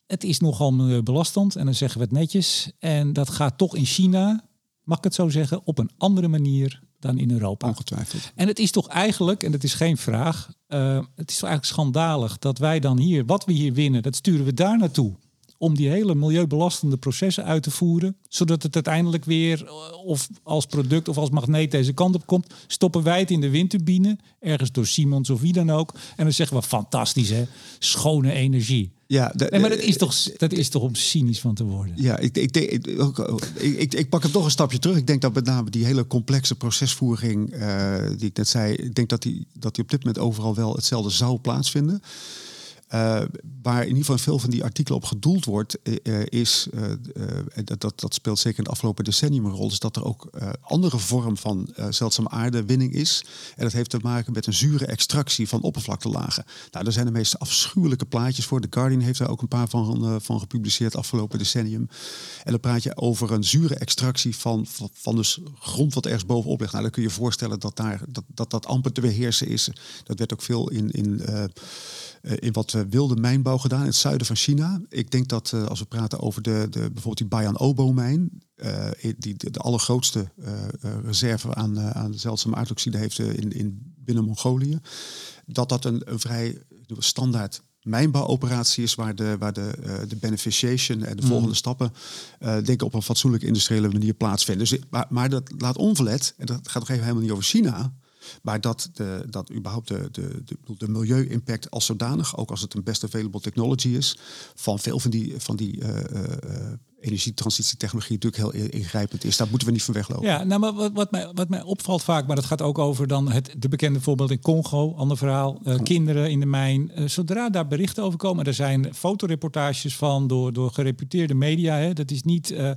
Het is nogal milieubelastend. En dan zeggen we het netjes. En dat gaat toch in China, mag ik het zo zeggen, op een andere manier dan in Europa. Ongetwijfeld. En het is toch eigenlijk, en dat is geen vraag, uh, het is toch eigenlijk schandalig dat wij dan hier, wat we hier winnen, dat sturen we daar naartoe om die hele milieubelastende processen uit te voeren, zodat het uiteindelijk weer eh, of als product of als magneet deze kant op komt, stoppen wij het in de windturbine, ergens door Siemens of wie dan ook, en dan zeggen we fantastisch hè, schone energie. Ja, nee, maar dat is, toch, dat is toch om cynisch van te worden? Ja, ik, ik, ik, ik, ik, pak het toch een stapje terug. Ik denk dat met name die hele complexe procesvoering, uh, die ik net zei, ik denk dat die, dat die op dit moment overal wel hetzelfde zou plaatsvinden. Uh, waar in ieder geval veel van die artikelen op gedoeld wordt, uh, is, en dat, dat, dat, speelt zeker in het afgelopen decennium een rol, is dat er ook andere vorm van zeldzame aardewinning is. En dat heeft te maken met een zure extractie van oppervlaktelagen. Nou, daar zijn de meest afschuwelijke plaatjes voor. The Guardian heeft daar ook een paar van, van gepubliceerd afgelopen decennium. En dan praat je over een zure extractie van, van, dus grond wat ergens bovenop ligt. Nou, dan kun je je voorstellen dat daar, dat, dat, dat amper te beheersen is. Dat werd ook veel in, in eh, in wat wilde mijnbouw gedaan in het zuiden van China. Ik denk dat eh, als we praten over de, de, bijvoorbeeld die Bayan Obo-mijn, uh, die de, de allergrootste reserve aan, aan zeldzame aardoxide heeft in, in binnen Mongolië, dat dat een, een vrij standaard mijnbouwoperatie is waar de, waar de, uh, de beneficiation en de volgende mm. stappen uh, denk ik op een fatsoenlijke industriële manier plaatsvinden. Dus, maar, maar dat laat onverlet, en dat gaat nog even helemaal niet over China, maar dat, de, dat überhaupt de, de, de, de milieu-impact als zodanig, ook als het een best available technology is, van veel van die, van die uh, uh, energietransitietechnologie natuurlijk heel ingrijpend is. Daar moeten we niet van weglopen. Ja, nou, maar wat, wat, mij, wat mij opvalt vaak, maar dat gaat ook over dan het de bekende voorbeeld in Congo, ander verhaal, uh, kinderen in de mijn. Uh, zodra daar berichten over komen, er zijn fotoreportages van door, door gereputeerde media. Hè, dat is niet. Uh,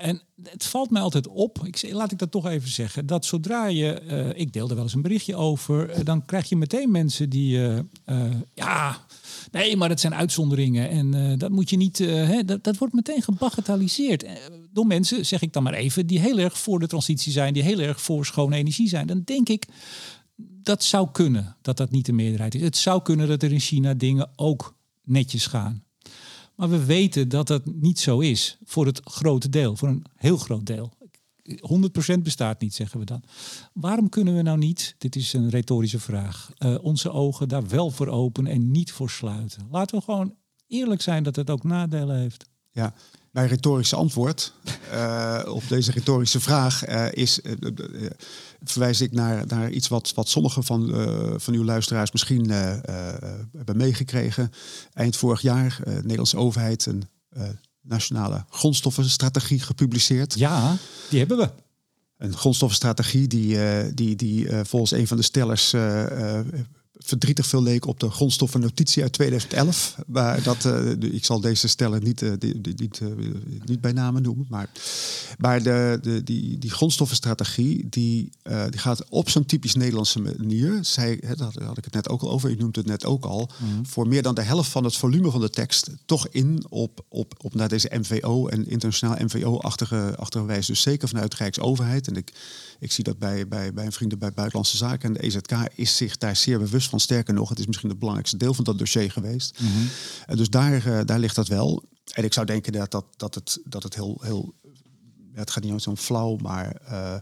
en het valt mij altijd op, ik, laat ik dat toch even zeggen, dat zodra je, ik deelde wel eens een berichtje over, dan krijg je meteen mensen die, ja, Nee, maar dat zijn uitzonderingen. En uh, dat moet je niet. Uh, hè, dat, wordt meteen gebagatelliseerd. Uh, door mensen, zeg ik dan maar even, die heel erg voor de transitie zijn, die heel erg voor schone energie zijn. Dan denk ik, dat zou kunnen dat dat niet de meerderheid is. Het zou kunnen dat er in China dingen ook netjes gaan. Maar we weten dat dat niet zo is voor het grote deel, voor een heel groot deel. 100% bestaat niet, zeggen we dan. Waarom kunnen we nou niet, dit is een retorische vraag, uh, onze ogen daar wel voor openen en niet voor sluiten? Laten we gewoon eerlijk zijn dat het ook nadelen heeft. Ja, mijn retorische antwoord uh, op deze retorische vraag uh, is, verwijs ik naar, naar iets wat, wat sommigen van, van uw luisteraars misschien hebben meegekregen. Eind vorig jaar, de Nederlandse overheid, een nationale grondstoffenstrategie gepubliceerd. Ja, die hebben we. Een grondstoffenstrategie die, uh, die, die uh, volgens een van de stellers uh, verdrietig veel leek op de grondstoffennotitie uit 2011. Maar dat, uh, ik zal deze stellen niet, uh, die, die, niet, uh, niet bij namen noemen. Maar, maar de, de, die, die grondstoffenstrategie die, die gaat op zo'n typisch Nederlandse manier. Zij, hè, daar had ik het net ook al over, je noemt het net ook al. Mhm. Voor meer dan de helft van het volume van de tekst toch in op, op, op naar deze MVO en internationaal MVO-achtige achtige wijze. Dus zeker vanuit de Rijksoverheid. En ik ik zie dat bij, bij, bij vrienden bij Buitenlandse Zaken. En de EZK is zich daar zeer bewust van. Sterker nog, het is misschien het belangrijkste deel van dat dossier geweest. Mm dus daar, uh, daar ligt dat wel. En ik zou denken dat, dat, dat, het, dat het heel, heel ja, het gaat niet om zo'n flauw, maar uh,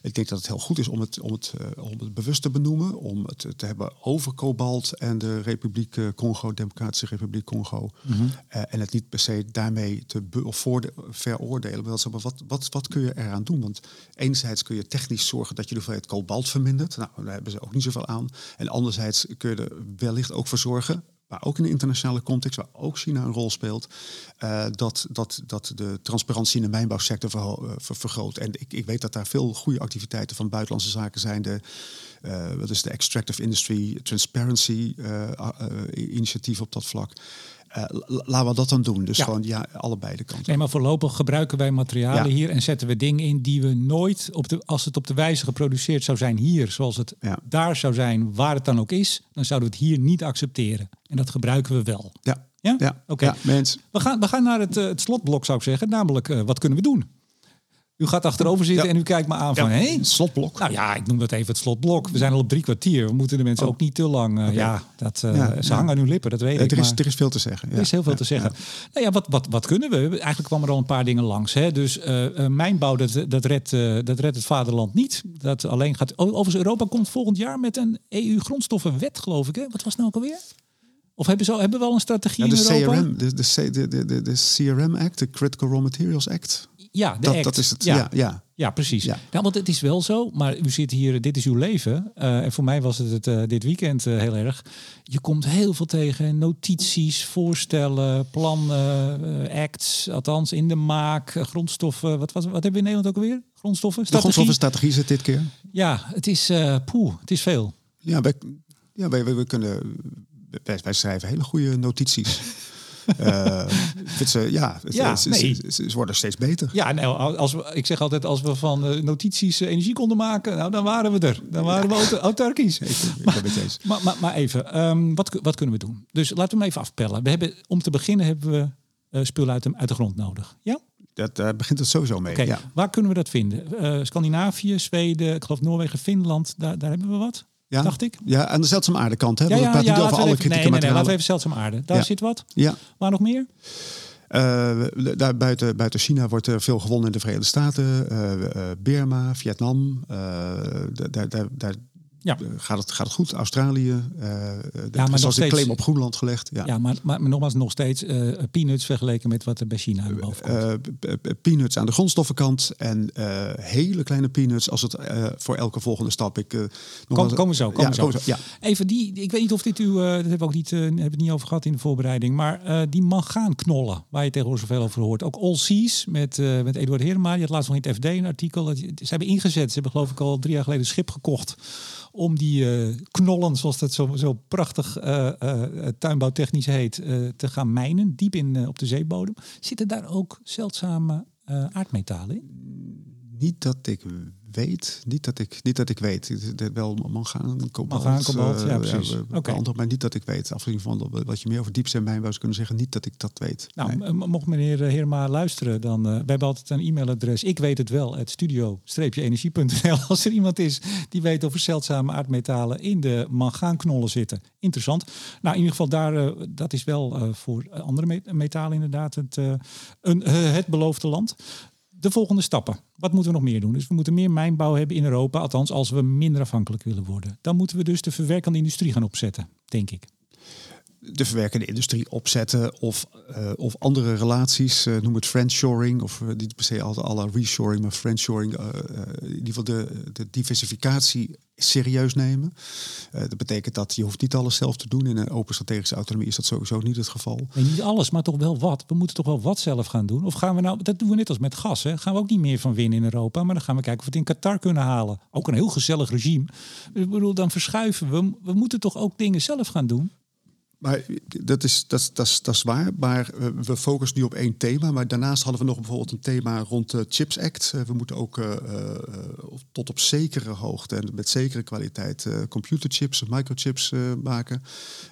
ik denk dat het heel goed is om het, om het, uh, om het bewust te benoemen, om het te hebben over kobalt en de Republiek uh, Congo, Democratische Republiek Congo. Mm -hmm. en het niet per se daarmee te of voor de, veroordelen. Maar wat, wat, wat kun je eraan doen? Want enerzijds kun je technisch zorgen dat je de hoeveelheid kobalt vermindert. Nou, daar hebben ze ook niet zoveel aan. En anderzijds kun je er wellicht ook voor zorgen maar ook in de internationale context, waar ook China een rol speelt, uh, dat, dat, dat de transparantie in de mijnbouwsector ver, ver, vergroot. En ik, ik weet dat daar veel goede activiteiten van buitenlandse zaken zijn. De, uh, is de Extractive Industry Transparency initiatief op dat vlak. Uh, laten we dat dan doen. Dus Ja. gewoon ja, allebei de kanten. Nee, maar voorlopig gebruiken wij materialen Ja. hier en zetten we dingen in die we nooit, op de, als het op de wijze geproduceerd zou zijn hier, zoals het Ja. daar zou zijn, waar het dan ook is, dan zouden we het hier niet accepteren. En dat gebruiken we wel. Ja, Ja? ja, Oké. ja mens. We, gaan, we gaan naar het, eh, het slotblok, zou ik zeggen. Namelijk, eh, wat kunnen we doen? U gaat achterover zitten Ja. en u kijkt me aan van, hé? Een slotblok. Nou ja, ik noem dat even het slotblok. We zijn al op drie kwartier. We moeten de mensen Oh. ook niet te lang... eh, Ja, dat, eh, Ja, ze ja. hangen aan uw lippen, dat weet Eh, ik. er, is, maar- er is veel te zeggen. Ja. er is heel veel Ja, te zeggen. ja. Nou ja, wat, wat, wat kunnen we? Eigenlijk kwamen er al een paar dingen langs. Hè? Dus eh, eh, mijnbouw, dat, dat, redt, eh, dat redt het vaderland niet. Dat alleen gaat. Overigens, Europa komt volgend jaar met een EU-grondstoffenwet, geloof ik. Hè? Wat was het nou ook alweer? Of hebben ze al, hebben we al een strategie Ja, de in Europa? CRM, de, de, C- de, de, de, de CRM Act, de Critical Raw Materials Act. Ja, de Dat, act. dat is het. Ja, Ja, ja. ja, precies. Ja. Ja. want het is wel zo. Maar u zit hier, dit is uw leven. Eh, en voor mij was het, het eh, dit weekend eh, heel erg. Je komt heel veel tegen. Notities, voorstellen, plannen, acts. Althans, in de maak, grondstoffen. Wat, was, wat hebben we in Nederland ook alweer? Grondstoffen? De Strategie? grondstoffenstrategie zit dit keer. Ja, het is, eh poeh, het is veel. Ja, wij, ja, wij, wij, wij kunnen. Wij, wij schrijven hele goede notities. Eh, eh, ja, Ja, ze, nee. ze, ze- ze worden steeds beter. Ja, nou, als we, ik zeg altijd, als we van eh, notities eh, energie konden maken, nou, dan waren we er. Dan waren we autarkisch. Ik, eens. Maar, maar, maar even, ehm, wat, wat kunnen we doen? Dus laten we hem even afpellen. We hebben, om te beginnen hebben we spul uit de, uit de grond nodig. Ja? Dat, daar begint het sowieso mee. Ja. waar kunnen we dat vinden? Scandinavië, Zweden, ik geloof Noorwegen, Finland, daar, daar hebben we wat, Ja. dacht ik. ja, aan de zeldzame aardekant. Hè? Ja, ja, we praten ja, niet over alle even, nee, kritieke nee, nee, laten we even zeldzaam aarde. Daar zit wat. Ja, Waar nog meer? Eh, daar buiten, buiten China wordt er veel gewonnen in de Verenigde Staten, eh, Burma, Vietnam. daar, daar, daar Ja. eh, gaat, het, gaat het goed. Australië. maar nog zelfs een steeds- claim op Groenland gelegd. Ja. Ja, maar, maar, maar nogmaals, nog steeds eh, peanuts vergeleken met wat er bij China aan komt. Peanuts aan de grondstoffenkant en hele kleine peanuts als het voor elke volgende stap. Ik, Kom, komen zo, komen ja, zo. komen we zo, ja. Even die, ik weet niet of dit u, dat hebben we ook niet, hebben het niet over gehad in de voorbereiding, maar die mangaanknollen, waar je tegenwoordig zoveel over hoort. Ook All Seas met, met Eduard Herema, die had laatst nog in het FD een artikel. Dat, ze hebben ingezet, ze hebben geloof ik al drie jaar geleden een schip gekocht om die eh, knollen, zoals dat zo, zo prachtig eh, eh, tuinbouwtechnisch heet, te gaan mijnen, diep in op de zeebodem. Zitten daar ook zeldzame aardmetalen in? Niet dat ik weet, niet dat ik, niet dat ik weet. Het is Wel mangaan, kobalt. Mangaan, kobalt, eh, ja, precies. eh, Oké. beantwoord, Maar niet dat ik weet. Afgezien van wat je meer over diepzeemijnbouw zou kunnen zeggen, niet dat ik dat weet. Nou, Nee. mocht meneer eh, Heerma luisteren, dan uh, wij hebben altijd een e-mailadres. Ik weet het wel, het studio-energie.nl. Als er iemand is die weet of er zeldzame aardmetalen in de mangaanknollen zitten. Interessant. Nou, in ieder geval daar, uh, dat is wel voor andere met metalen inderdaad het, een, het beloofde land. De volgende stappen. Wat moeten we nog meer doen? Dus we moeten meer mijnbouw hebben in Europa, althans als we minder afhankelijk willen worden. Dan moeten we dus de verwerkende industrie gaan opzetten, denk ik de verwerkende industrie opzetten of, uh, of andere relaties, uh, noem het friendshoring of uh, niet per se altijd alle reshoring, maar friendshoring, in ieder geval de, de diversificatie serieus nemen. dat betekent dat je hoeft niet alles zelf te doen. In een open strategische autonomie is dat sowieso niet het geval. Niet alles, maar toch wel wat. We moeten toch wel wat zelf gaan doen. Of gaan we nou, dat doen we net als met gas, hè? gaan we ook niet meer van winnen in Europa, maar dan gaan we kijken of we het in Qatar kunnen halen. Ook een heel gezellig regime. Ik bedoel, dan verschuiven we. We moeten toch ook dingen zelf gaan doen. Maar dat is, dat, dat, is, dat is waar. Maar we focussen nu op één thema. Maar daarnaast hadden we nog bijvoorbeeld een thema rond de Chips Act. We moeten ook uh, uh, tot op zekere hoogte en met zekere kwaliteit computerchips, microchips maken.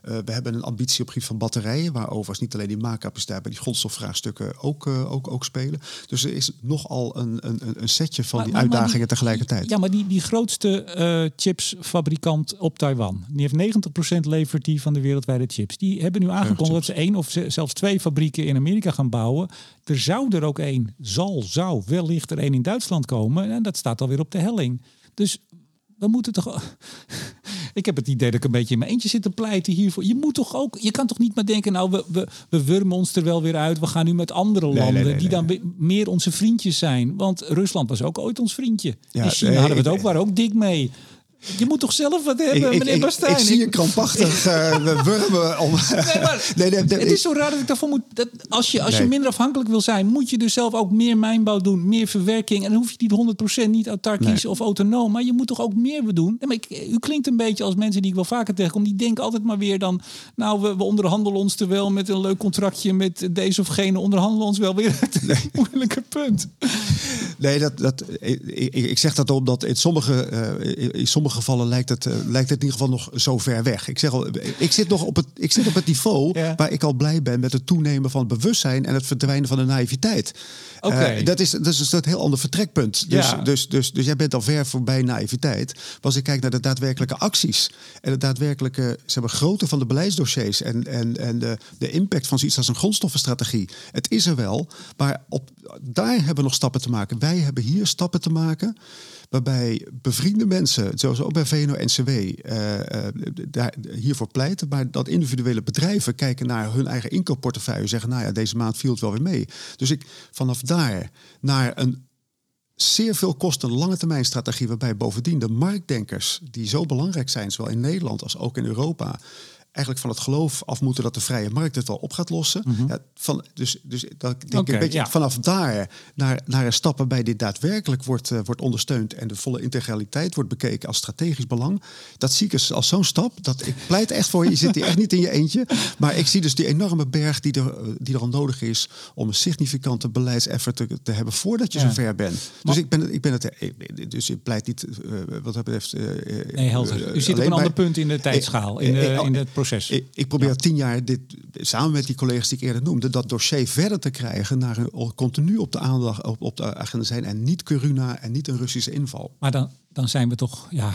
we hebben een ambitie op het gebied van batterijen, waar overigens niet alleen die maakcapaciteit, maar die grondstofvraagstukken ook, ook, ook spelen. Dus er is nogal een, een, een setje van maar, die maar, uitdagingen maar die, tegelijkertijd. Ja, maar die, die grootste chipsfabrikant op Taiwan, die heeft 90% levert die van de wereldwijde Die hebben nu aangekondigd dat ze één of zelfs twee fabrieken in Amerika gaan bouwen. Er zou er ook één, zal, zou wellicht er één in Duitsland komen. En dat staat alweer op de helling. Dus we moeten toch. ik heb het idee dat ik een beetje in mijn eentje zit te pleiten hiervoor. Je moet toch ook. Je kan toch niet maar denken, nou, we, we, we wurmen ons er wel weer uit. We gaan nu met andere landen die dan meer onze vriendjes zijn. Want Rusland was ook ooit ons vriendje. Ja, in China hadden we het ook, waren ook dik mee. Je moet toch zelf wat hebben, ik, meneer Bastijn? Ik, ik, zie je krampachtig uh, wurmen om... nee, maar, nee, nee, het is zo raar dat ik daarvoor moet... Dat als je, als je minder afhankelijk wil zijn, moet je dus zelf ook meer mijnbouw doen, meer verwerking. En dan hoef je niet 100% niet autarkisch of autonoom, maar je moet toch ook meer doen. maar ik, u klinkt een beetje als mensen die ik wel vaker tegenkom, die denken altijd maar weer dan... Nou, we, we onderhandelen ons er wel met een leuk contractje met deze of gene, onderhandelen ons wel weer het nee. moeilijke punt. Nee, dat, dat, ik, ik zeg dat omdat in sommige, uh, in sommige gevallen lijkt het, uh, lijkt het in ieder geval nog zo ver weg. Ik zeg al, ik zit nog op het, ik zit op het niveau waar ik al blij ben met het toenemen van het bewustzijn en het verdwijnen van de naïviteit. Okay. Uh, dat, is, dat is een heel ander vertrekpunt. Dus, ja. dus, dus, dus jij bent al ver voorbij naïviteit. Maar als ik kijk naar de daadwerkelijke acties en de daadwerkelijke zeg maar, grootte van de beleidsdossiers en, en, en de, de impact van zoiets als een grondstoffenstrategie. Het is er wel, maar op, daar hebben we nog stappen te maken. Wij hebben hier stappen te maken waarbij bevriende mensen, zoals ook bij VNO-NCW, uh, uh, daar, hiervoor pleiten, maar dat individuele bedrijven kijken naar hun eigen inkoopportefeuille en zeggen, nou ja, deze maand viel het wel weer mee. Dus ik vanaf daar naar een zeer veel kosten lange termijn strategie, waarbij bovendien de marktdenkers, die zo belangrijk zijn, zowel in Nederland als ook in Europa, eigenlijk van het geloof af moeten dat de vrije markt het wel op gaat lossen. Mhm. ja, van, dus, dus dat denk ik een beetje vanaf daar naar, naar een stap waarbij dit daadwerkelijk wordt, uh, wordt ondersteund en de volle integraliteit wordt bekeken als strategisch belang. Dat zie ik als, als zo'n stap. Dat, ik pleit echt voor je. Je zit hier echt niet in je eentje. Maar ik zie dus die enorme berg die er, eh, die er al nodig is om een significante beleidseffort te, te hebben voordat je ja. zover bent. Dus ik ben, ik ben het. Dus ik pleit niet uh, wat dat betreft. Uh, nee, helder. U zit op een ander punt in de tijdschaal, in, de, in het proces. Ik, ik probeer tien jaar dit, samen met die collega's die ik eerder noemde, dat dossier verder te krijgen naar een continu op de aandacht op, op de agenda zijn en niet Coruna en niet een Russische inval. Maar dan, dan zijn we toch, ja,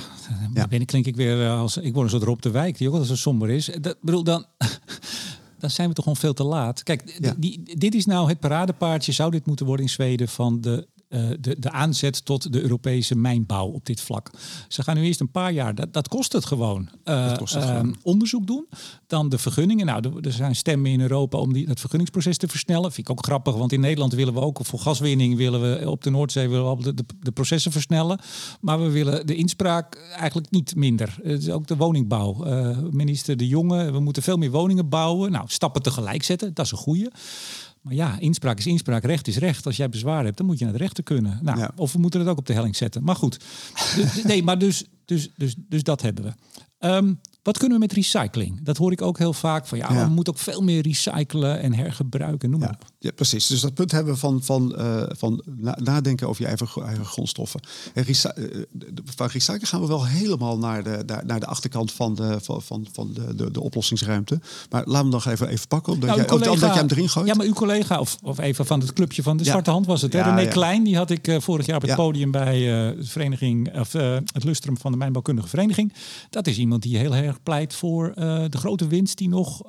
ja. ik klink ik weer eh, als ik word een soort Rob de Wijk die ook al zo somber is. Dat bedoel dan. dan zijn we toch gewoon veel te laat. Kijk, die, dit is nou het paradepaardje, zou dit moeten worden in Zweden, van de uh, de, de aanzet tot de Europese mijnbouw op dit vlak. Ze gaan nu eerst een paar jaar, dat, dat kost het gewoon, uh, kost het gewoon. onderzoek doen. Dan de vergunningen. Nou, er zijn stemmen in Europa om die, het vergunningsproces te versnellen. Vind ik ook grappig, want in Nederland willen we ook voor gaswinning willen we op de Noordzee willen we de, de, de processen versnellen. Maar we willen de inspraak eigenlijk niet minder. Het is ook de woningbouw. Uh, minister De Jonge, we moeten veel meer woningen bouwen. Nou, stappen tegelijk zetten, dat is een goede. Maar ja, inspraak is inspraak, recht is recht. Als jij bezwaar hebt, dan moet je naar de rechter kunnen. Nou, Of we moeten het ook op de helling zetten. Maar goed. dus, nee, maar dus, dus, dus, dus dat hebben we. Um, wat kunnen we met recycling? Dat hoor ik ook heel vaak van ja, we moeten ook veel meer recyclen en hergebruiken, noem maar ja. op. Ja, precies. Dus dat punt hebben we van, van, uh, van nadenken over je eigen, eigen grondstoffen. En uh, van recyclen gaan we wel helemaal naar de, naar, naar de achterkant van de, van, van, van de, de, de oplossingsruimte. Maar laten we hem nog even, even pakken, omdat, nou, jij, collega, omdat jij hem erin gooit. Ja, maar uw collega, of, of even van het clubje van de Zwarte Hand was het. Hè? René Klein, die had ik uh, vorig jaar op het podium bij de vereniging, of het lustrum van de Mijnbouwkundige Vereniging. Dat is iemand die heel erg pleit voor de grote winst die nog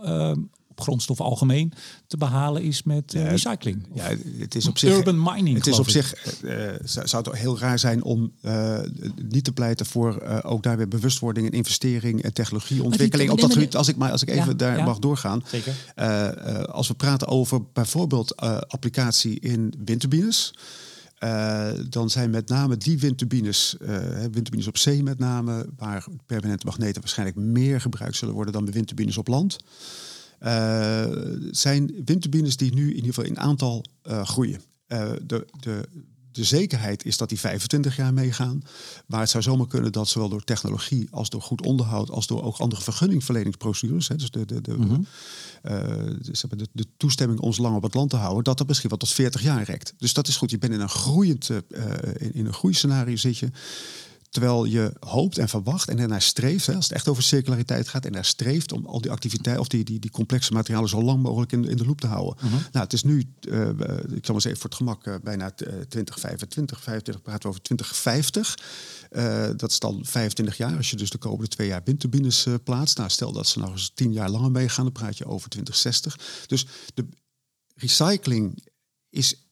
grondstof algemeen te behalen is met uh, recycling. Ja, het is op zich. Urban mining. Het is op zich. zou het heel raar zijn om niet te pleiten voor ook daar weer bewustwording en investering en technologieontwikkeling. Op dat gebied, als ik maar als ik even ja, daar ja. mag doorgaan. Zeker. als we praten over bijvoorbeeld applicatie in windturbines. Uh, dan zijn met name die windturbines, uh, windturbines op zee met name, waar permanente magneten waarschijnlijk meer gebruikt zullen worden dan de windturbines op land. Uh, zijn windturbines die nu in ieder geval in aantal groeien. de, de de zekerheid is dat die 25 jaar meegaan. Maar het zou zomaar kunnen dat zowel door technologie als door goed onderhoud, als door ook andere vergunningverleningsprocedures, hè, dus de, de, de, mm -hmm. uh, de, de, toestemming ons lang op het land te houden, dat dat misschien wel tot 40 jaar rekt. Dus dat is goed. Je bent in een groeiend, uh, in, in, een groeiscenario zit je. Terwijl je hoopt en verwacht en ernaar streeft, hè, als het echt over circulariteit gaat, en naar streeft om al die activiteiten of die, die, die complexe materialen zo lang mogelijk in, in de loop te houden. Mhm. Nou, het is nu, uh, ik zal maar eens even voor het gemak, uh, bijna 2025, 25, praten we over 2050. Uh, dat is dan 25 jaar, als je dus de komende twee jaar windturbines plaatst. Nou, stel dat ze nog eens 10 jaar langer meegaan, dan praat je over 2060. Dus de recycling is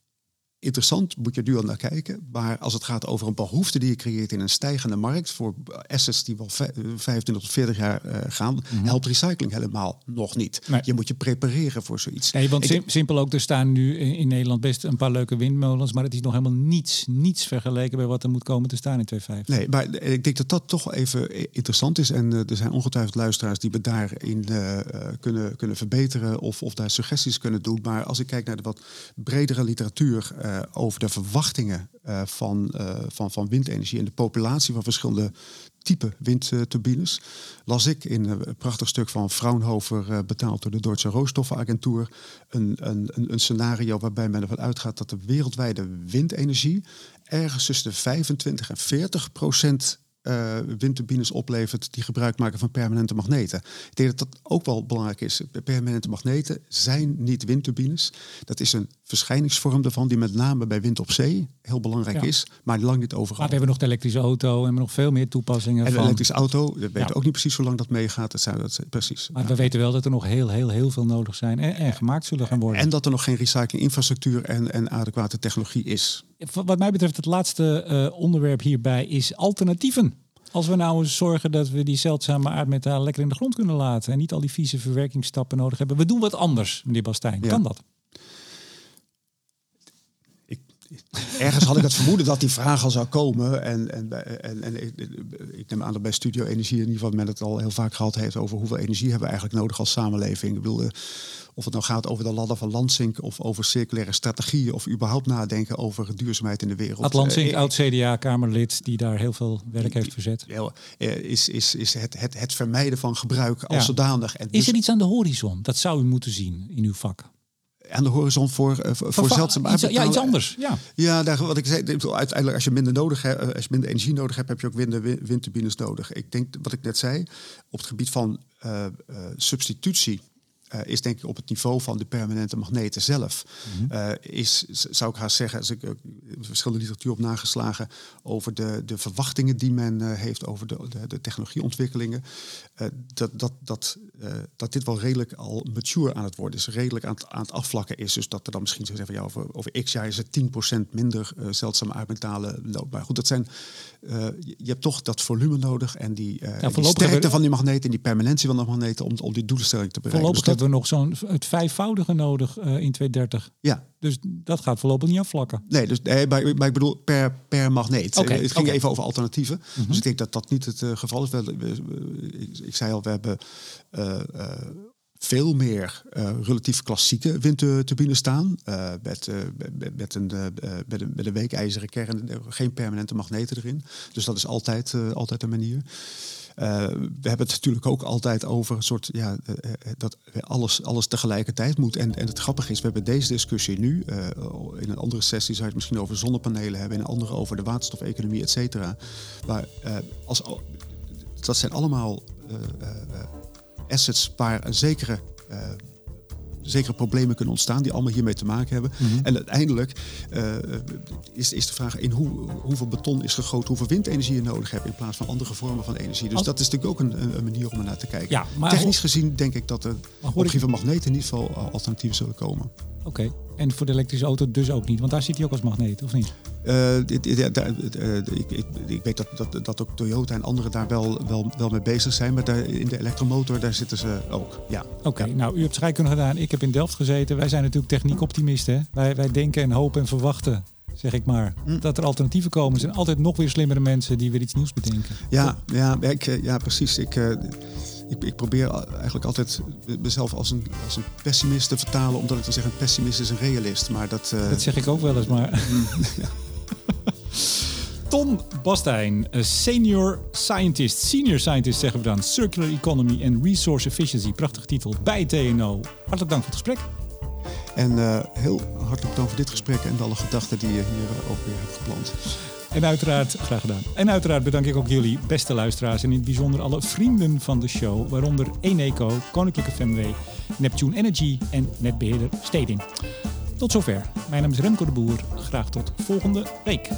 interessant, moet je nu al naar kijken. Maar als het gaat over een behoefte die je creëert in een stijgende markt voor assets die wel 25 tot 40 jaar uh, gaan, mm -hmm. helpt recycling helemaal nog niet. Nee. Je moet je prepareren voor zoiets. Nee, want sim simpel ook, er staan nu in Nederland best een paar leuke windmolens, maar het is nog helemaal niets, niets vergeleken bij wat er moet komen te staan in 2050. Nee, maar ik denk dat dat toch even interessant is. En uh, er zijn ongetwijfeld luisteraars die we daarin uh, kunnen, kunnen verbeteren of, of daar suggesties kunnen doen. Maar als ik kijk naar de wat bredere literatuur over de verwachtingen uh, van, uh, van, van windenergie en de populatie van verschillende type windturbines, las ik in een prachtig stuk van Fraunhofer, betaald door de Duitse Rohstoffenagentuur, een, een, een scenario waarbij men ervan uitgaat dat de wereldwijde windenergie ergens tussen de 25 en 40 procent uh, windturbines oplevert die gebruik maken van permanente magneten. Ik denk dat dat ook wel belangrijk is. Permanente magneten zijn niet windturbines. Dat is een verschijningsvorm daarvan die met name bij wind op zee heel belangrijk ja. is, maar lang niet overal. Maar we hebben nog de elektrische auto en we hebben nog veel meer toepassingen. En de van... elektrische auto, we weten ja. ook niet precies hoe lang dat meegaat. Dat zijn dat precies. Maar ja. we weten wel dat er nog heel, heel, heel veel nodig zijn en, en gemaakt zullen gaan worden. En dat er nog geen recyclinginfrastructuur en, en adequate technologie is. Wat mij betreft, het laatste uh, onderwerp hierbij is alternatieven. Als we nou eens zorgen dat we die zeldzame aardmetalen lekker in de grond kunnen laten en niet al die vieze verwerkingsstappen nodig hebben. We doen wat anders, meneer Bastijn. Ja. Kan dat? Ik, ergens had ik het vermoeden dat die vraag al zou komen. En, en, en, en ik, ik, neem aan dat bij Studio Energie in ieder geval men het al heel vaak gehad heeft over hoeveel energie hebben we eigenlijk nodig als samenleving. Ik bedoel, of het nou gaat over de ladder van Lansing of over circulaire strategieën of überhaupt nadenken over duurzaamheid in de wereld. Ad Lansing, uh, oud CDA-kamerlid die daar heel veel werk heeft verzet. Ja, is, is, is het, het, het vermijden van gebruik als ja. zodanig. En is dus er iets aan de horizon? Dat zou u moeten zien in uw vak. Aan de horizon voor, uh, voor, voor zeldzaam iets, Ja, iets anders. Ja, ja daar, wat ik zei, uiteindelijk als je minder nodig hebt, als je minder energie nodig hebt, heb je ook windturbines nodig. Ik denk, wat ik net zei, op het gebied van uh, substitutie uh, is denk ik op het niveau van de permanente magneten zelf. Mm -hmm. uh, is, zou ik haast zeggen, als ik uh, verschillende literatuur op nageslagen over de, de verwachtingen die men heeft over de, de, de technologieontwikkelingen, dat, dat, dat, dat dit wel redelijk al mature aan het worden is, redelijk aan het, aan het afvlakken is. Dus dat er dan misschien zeggen van ja, over, over x jaar is het 10% minder zeldzame aardmetalen loop. Maar goed, dat zijn, je hebt toch dat volume nodig en die, ja, die sterkte van die magneten en die permanentie van de magneten om, om die doelstelling te bereiken. Dus dat we nog zo'n het vijfvoudige nodig uh, in 2030. Ja. Dus dat gaat voorlopig niet afvlakken. Nee, dus, nee maar, maar ik bedoel per, per magneet. Okay, het ging okay. even over alternatieven. Mm -hmm. Dus ik denk dat dat niet het uh, geval is. We, we, we, ik, ik, zei al, we hebben veel meer uh, relatief klassieke windturbines staan. Uh, met, uh, met, een, met, een, met een weekijzeren kern, geen permanente magneten erin. Dus dat is altijd, altijd een manier. Uh, we hebben het natuurlijk ook altijd over een soort ja, uh, dat alles, alles tegelijkertijd moet. En, en het grappige is, we hebben deze discussie nu. In een andere sessie zou je het misschien over zonnepanelen hebben, in een andere over de waterstofeconomie, et cetera. Maar als, dat zijn allemaal assets waar een zekere zekere problemen kunnen ontstaan die allemaal hiermee te maken hebben. Mm -hmm. En uiteindelijk uh, is, is de vraag in hoe, hoeveel beton is gegoten, hoeveel windenergie je nodig hebt in plaats van andere vormen van energie. Dus Als... dat is natuurlijk ook een, een, manier om er naar te kijken. Ja, maar Technisch gezien denk ik dat er op van magneten in ieder geval alternatieven zullen komen. Oké, okay. En voor de elektrische auto dus ook niet, want daar zit hij ook als magneet, of niet? Uh, dit, dit, uh, ik, ik, ik, weet dat, dat, dat ook Toyota en anderen daar wel, wel, wel mee bezig zijn, maar daar, in de elektromotor daar zitten ze ook. Ja. Oké, okay, ja. nou u hebt scheikunde gedaan, ik heb in Delft gezeten. Wij zijn natuurlijk techniekoptimisten. Wij, wij denken en hopen en verwachten zeg ik maar. Hm. Dat er alternatieven komen. Er zijn altijd nog weer slimmere mensen die weer iets nieuws bedenken. Ja, ja, ik, ja precies. Ik, uh, ik, ik, probeer eigenlijk altijd mezelf als een, als een pessimist te vertalen. Omdat ik dan zeg, een pessimist is een realist. Maar dat, uh... dat zeg ik ook wel eens, maar... ja. Ton Bastijn, senior scientist, senior scientist zeggen we dan, Circular Economy and Resource Efficiency, prachtige titel, bij TNO. Hartelijk dank voor het gesprek. En heel hartelijk dank voor dit gesprek en alle gedachten die je hier ook weer hebt geplant. En uiteraard, graag gedaan. En uiteraard bedank ik ook jullie, beste luisteraars. En in het bijzonder alle vrienden van de show. Waaronder Eneco, Koninklijke FMW, Neptune Energy en netbeheerder Steding. Tot zover. Mijn naam is Remco de Boer. Graag tot volgende week.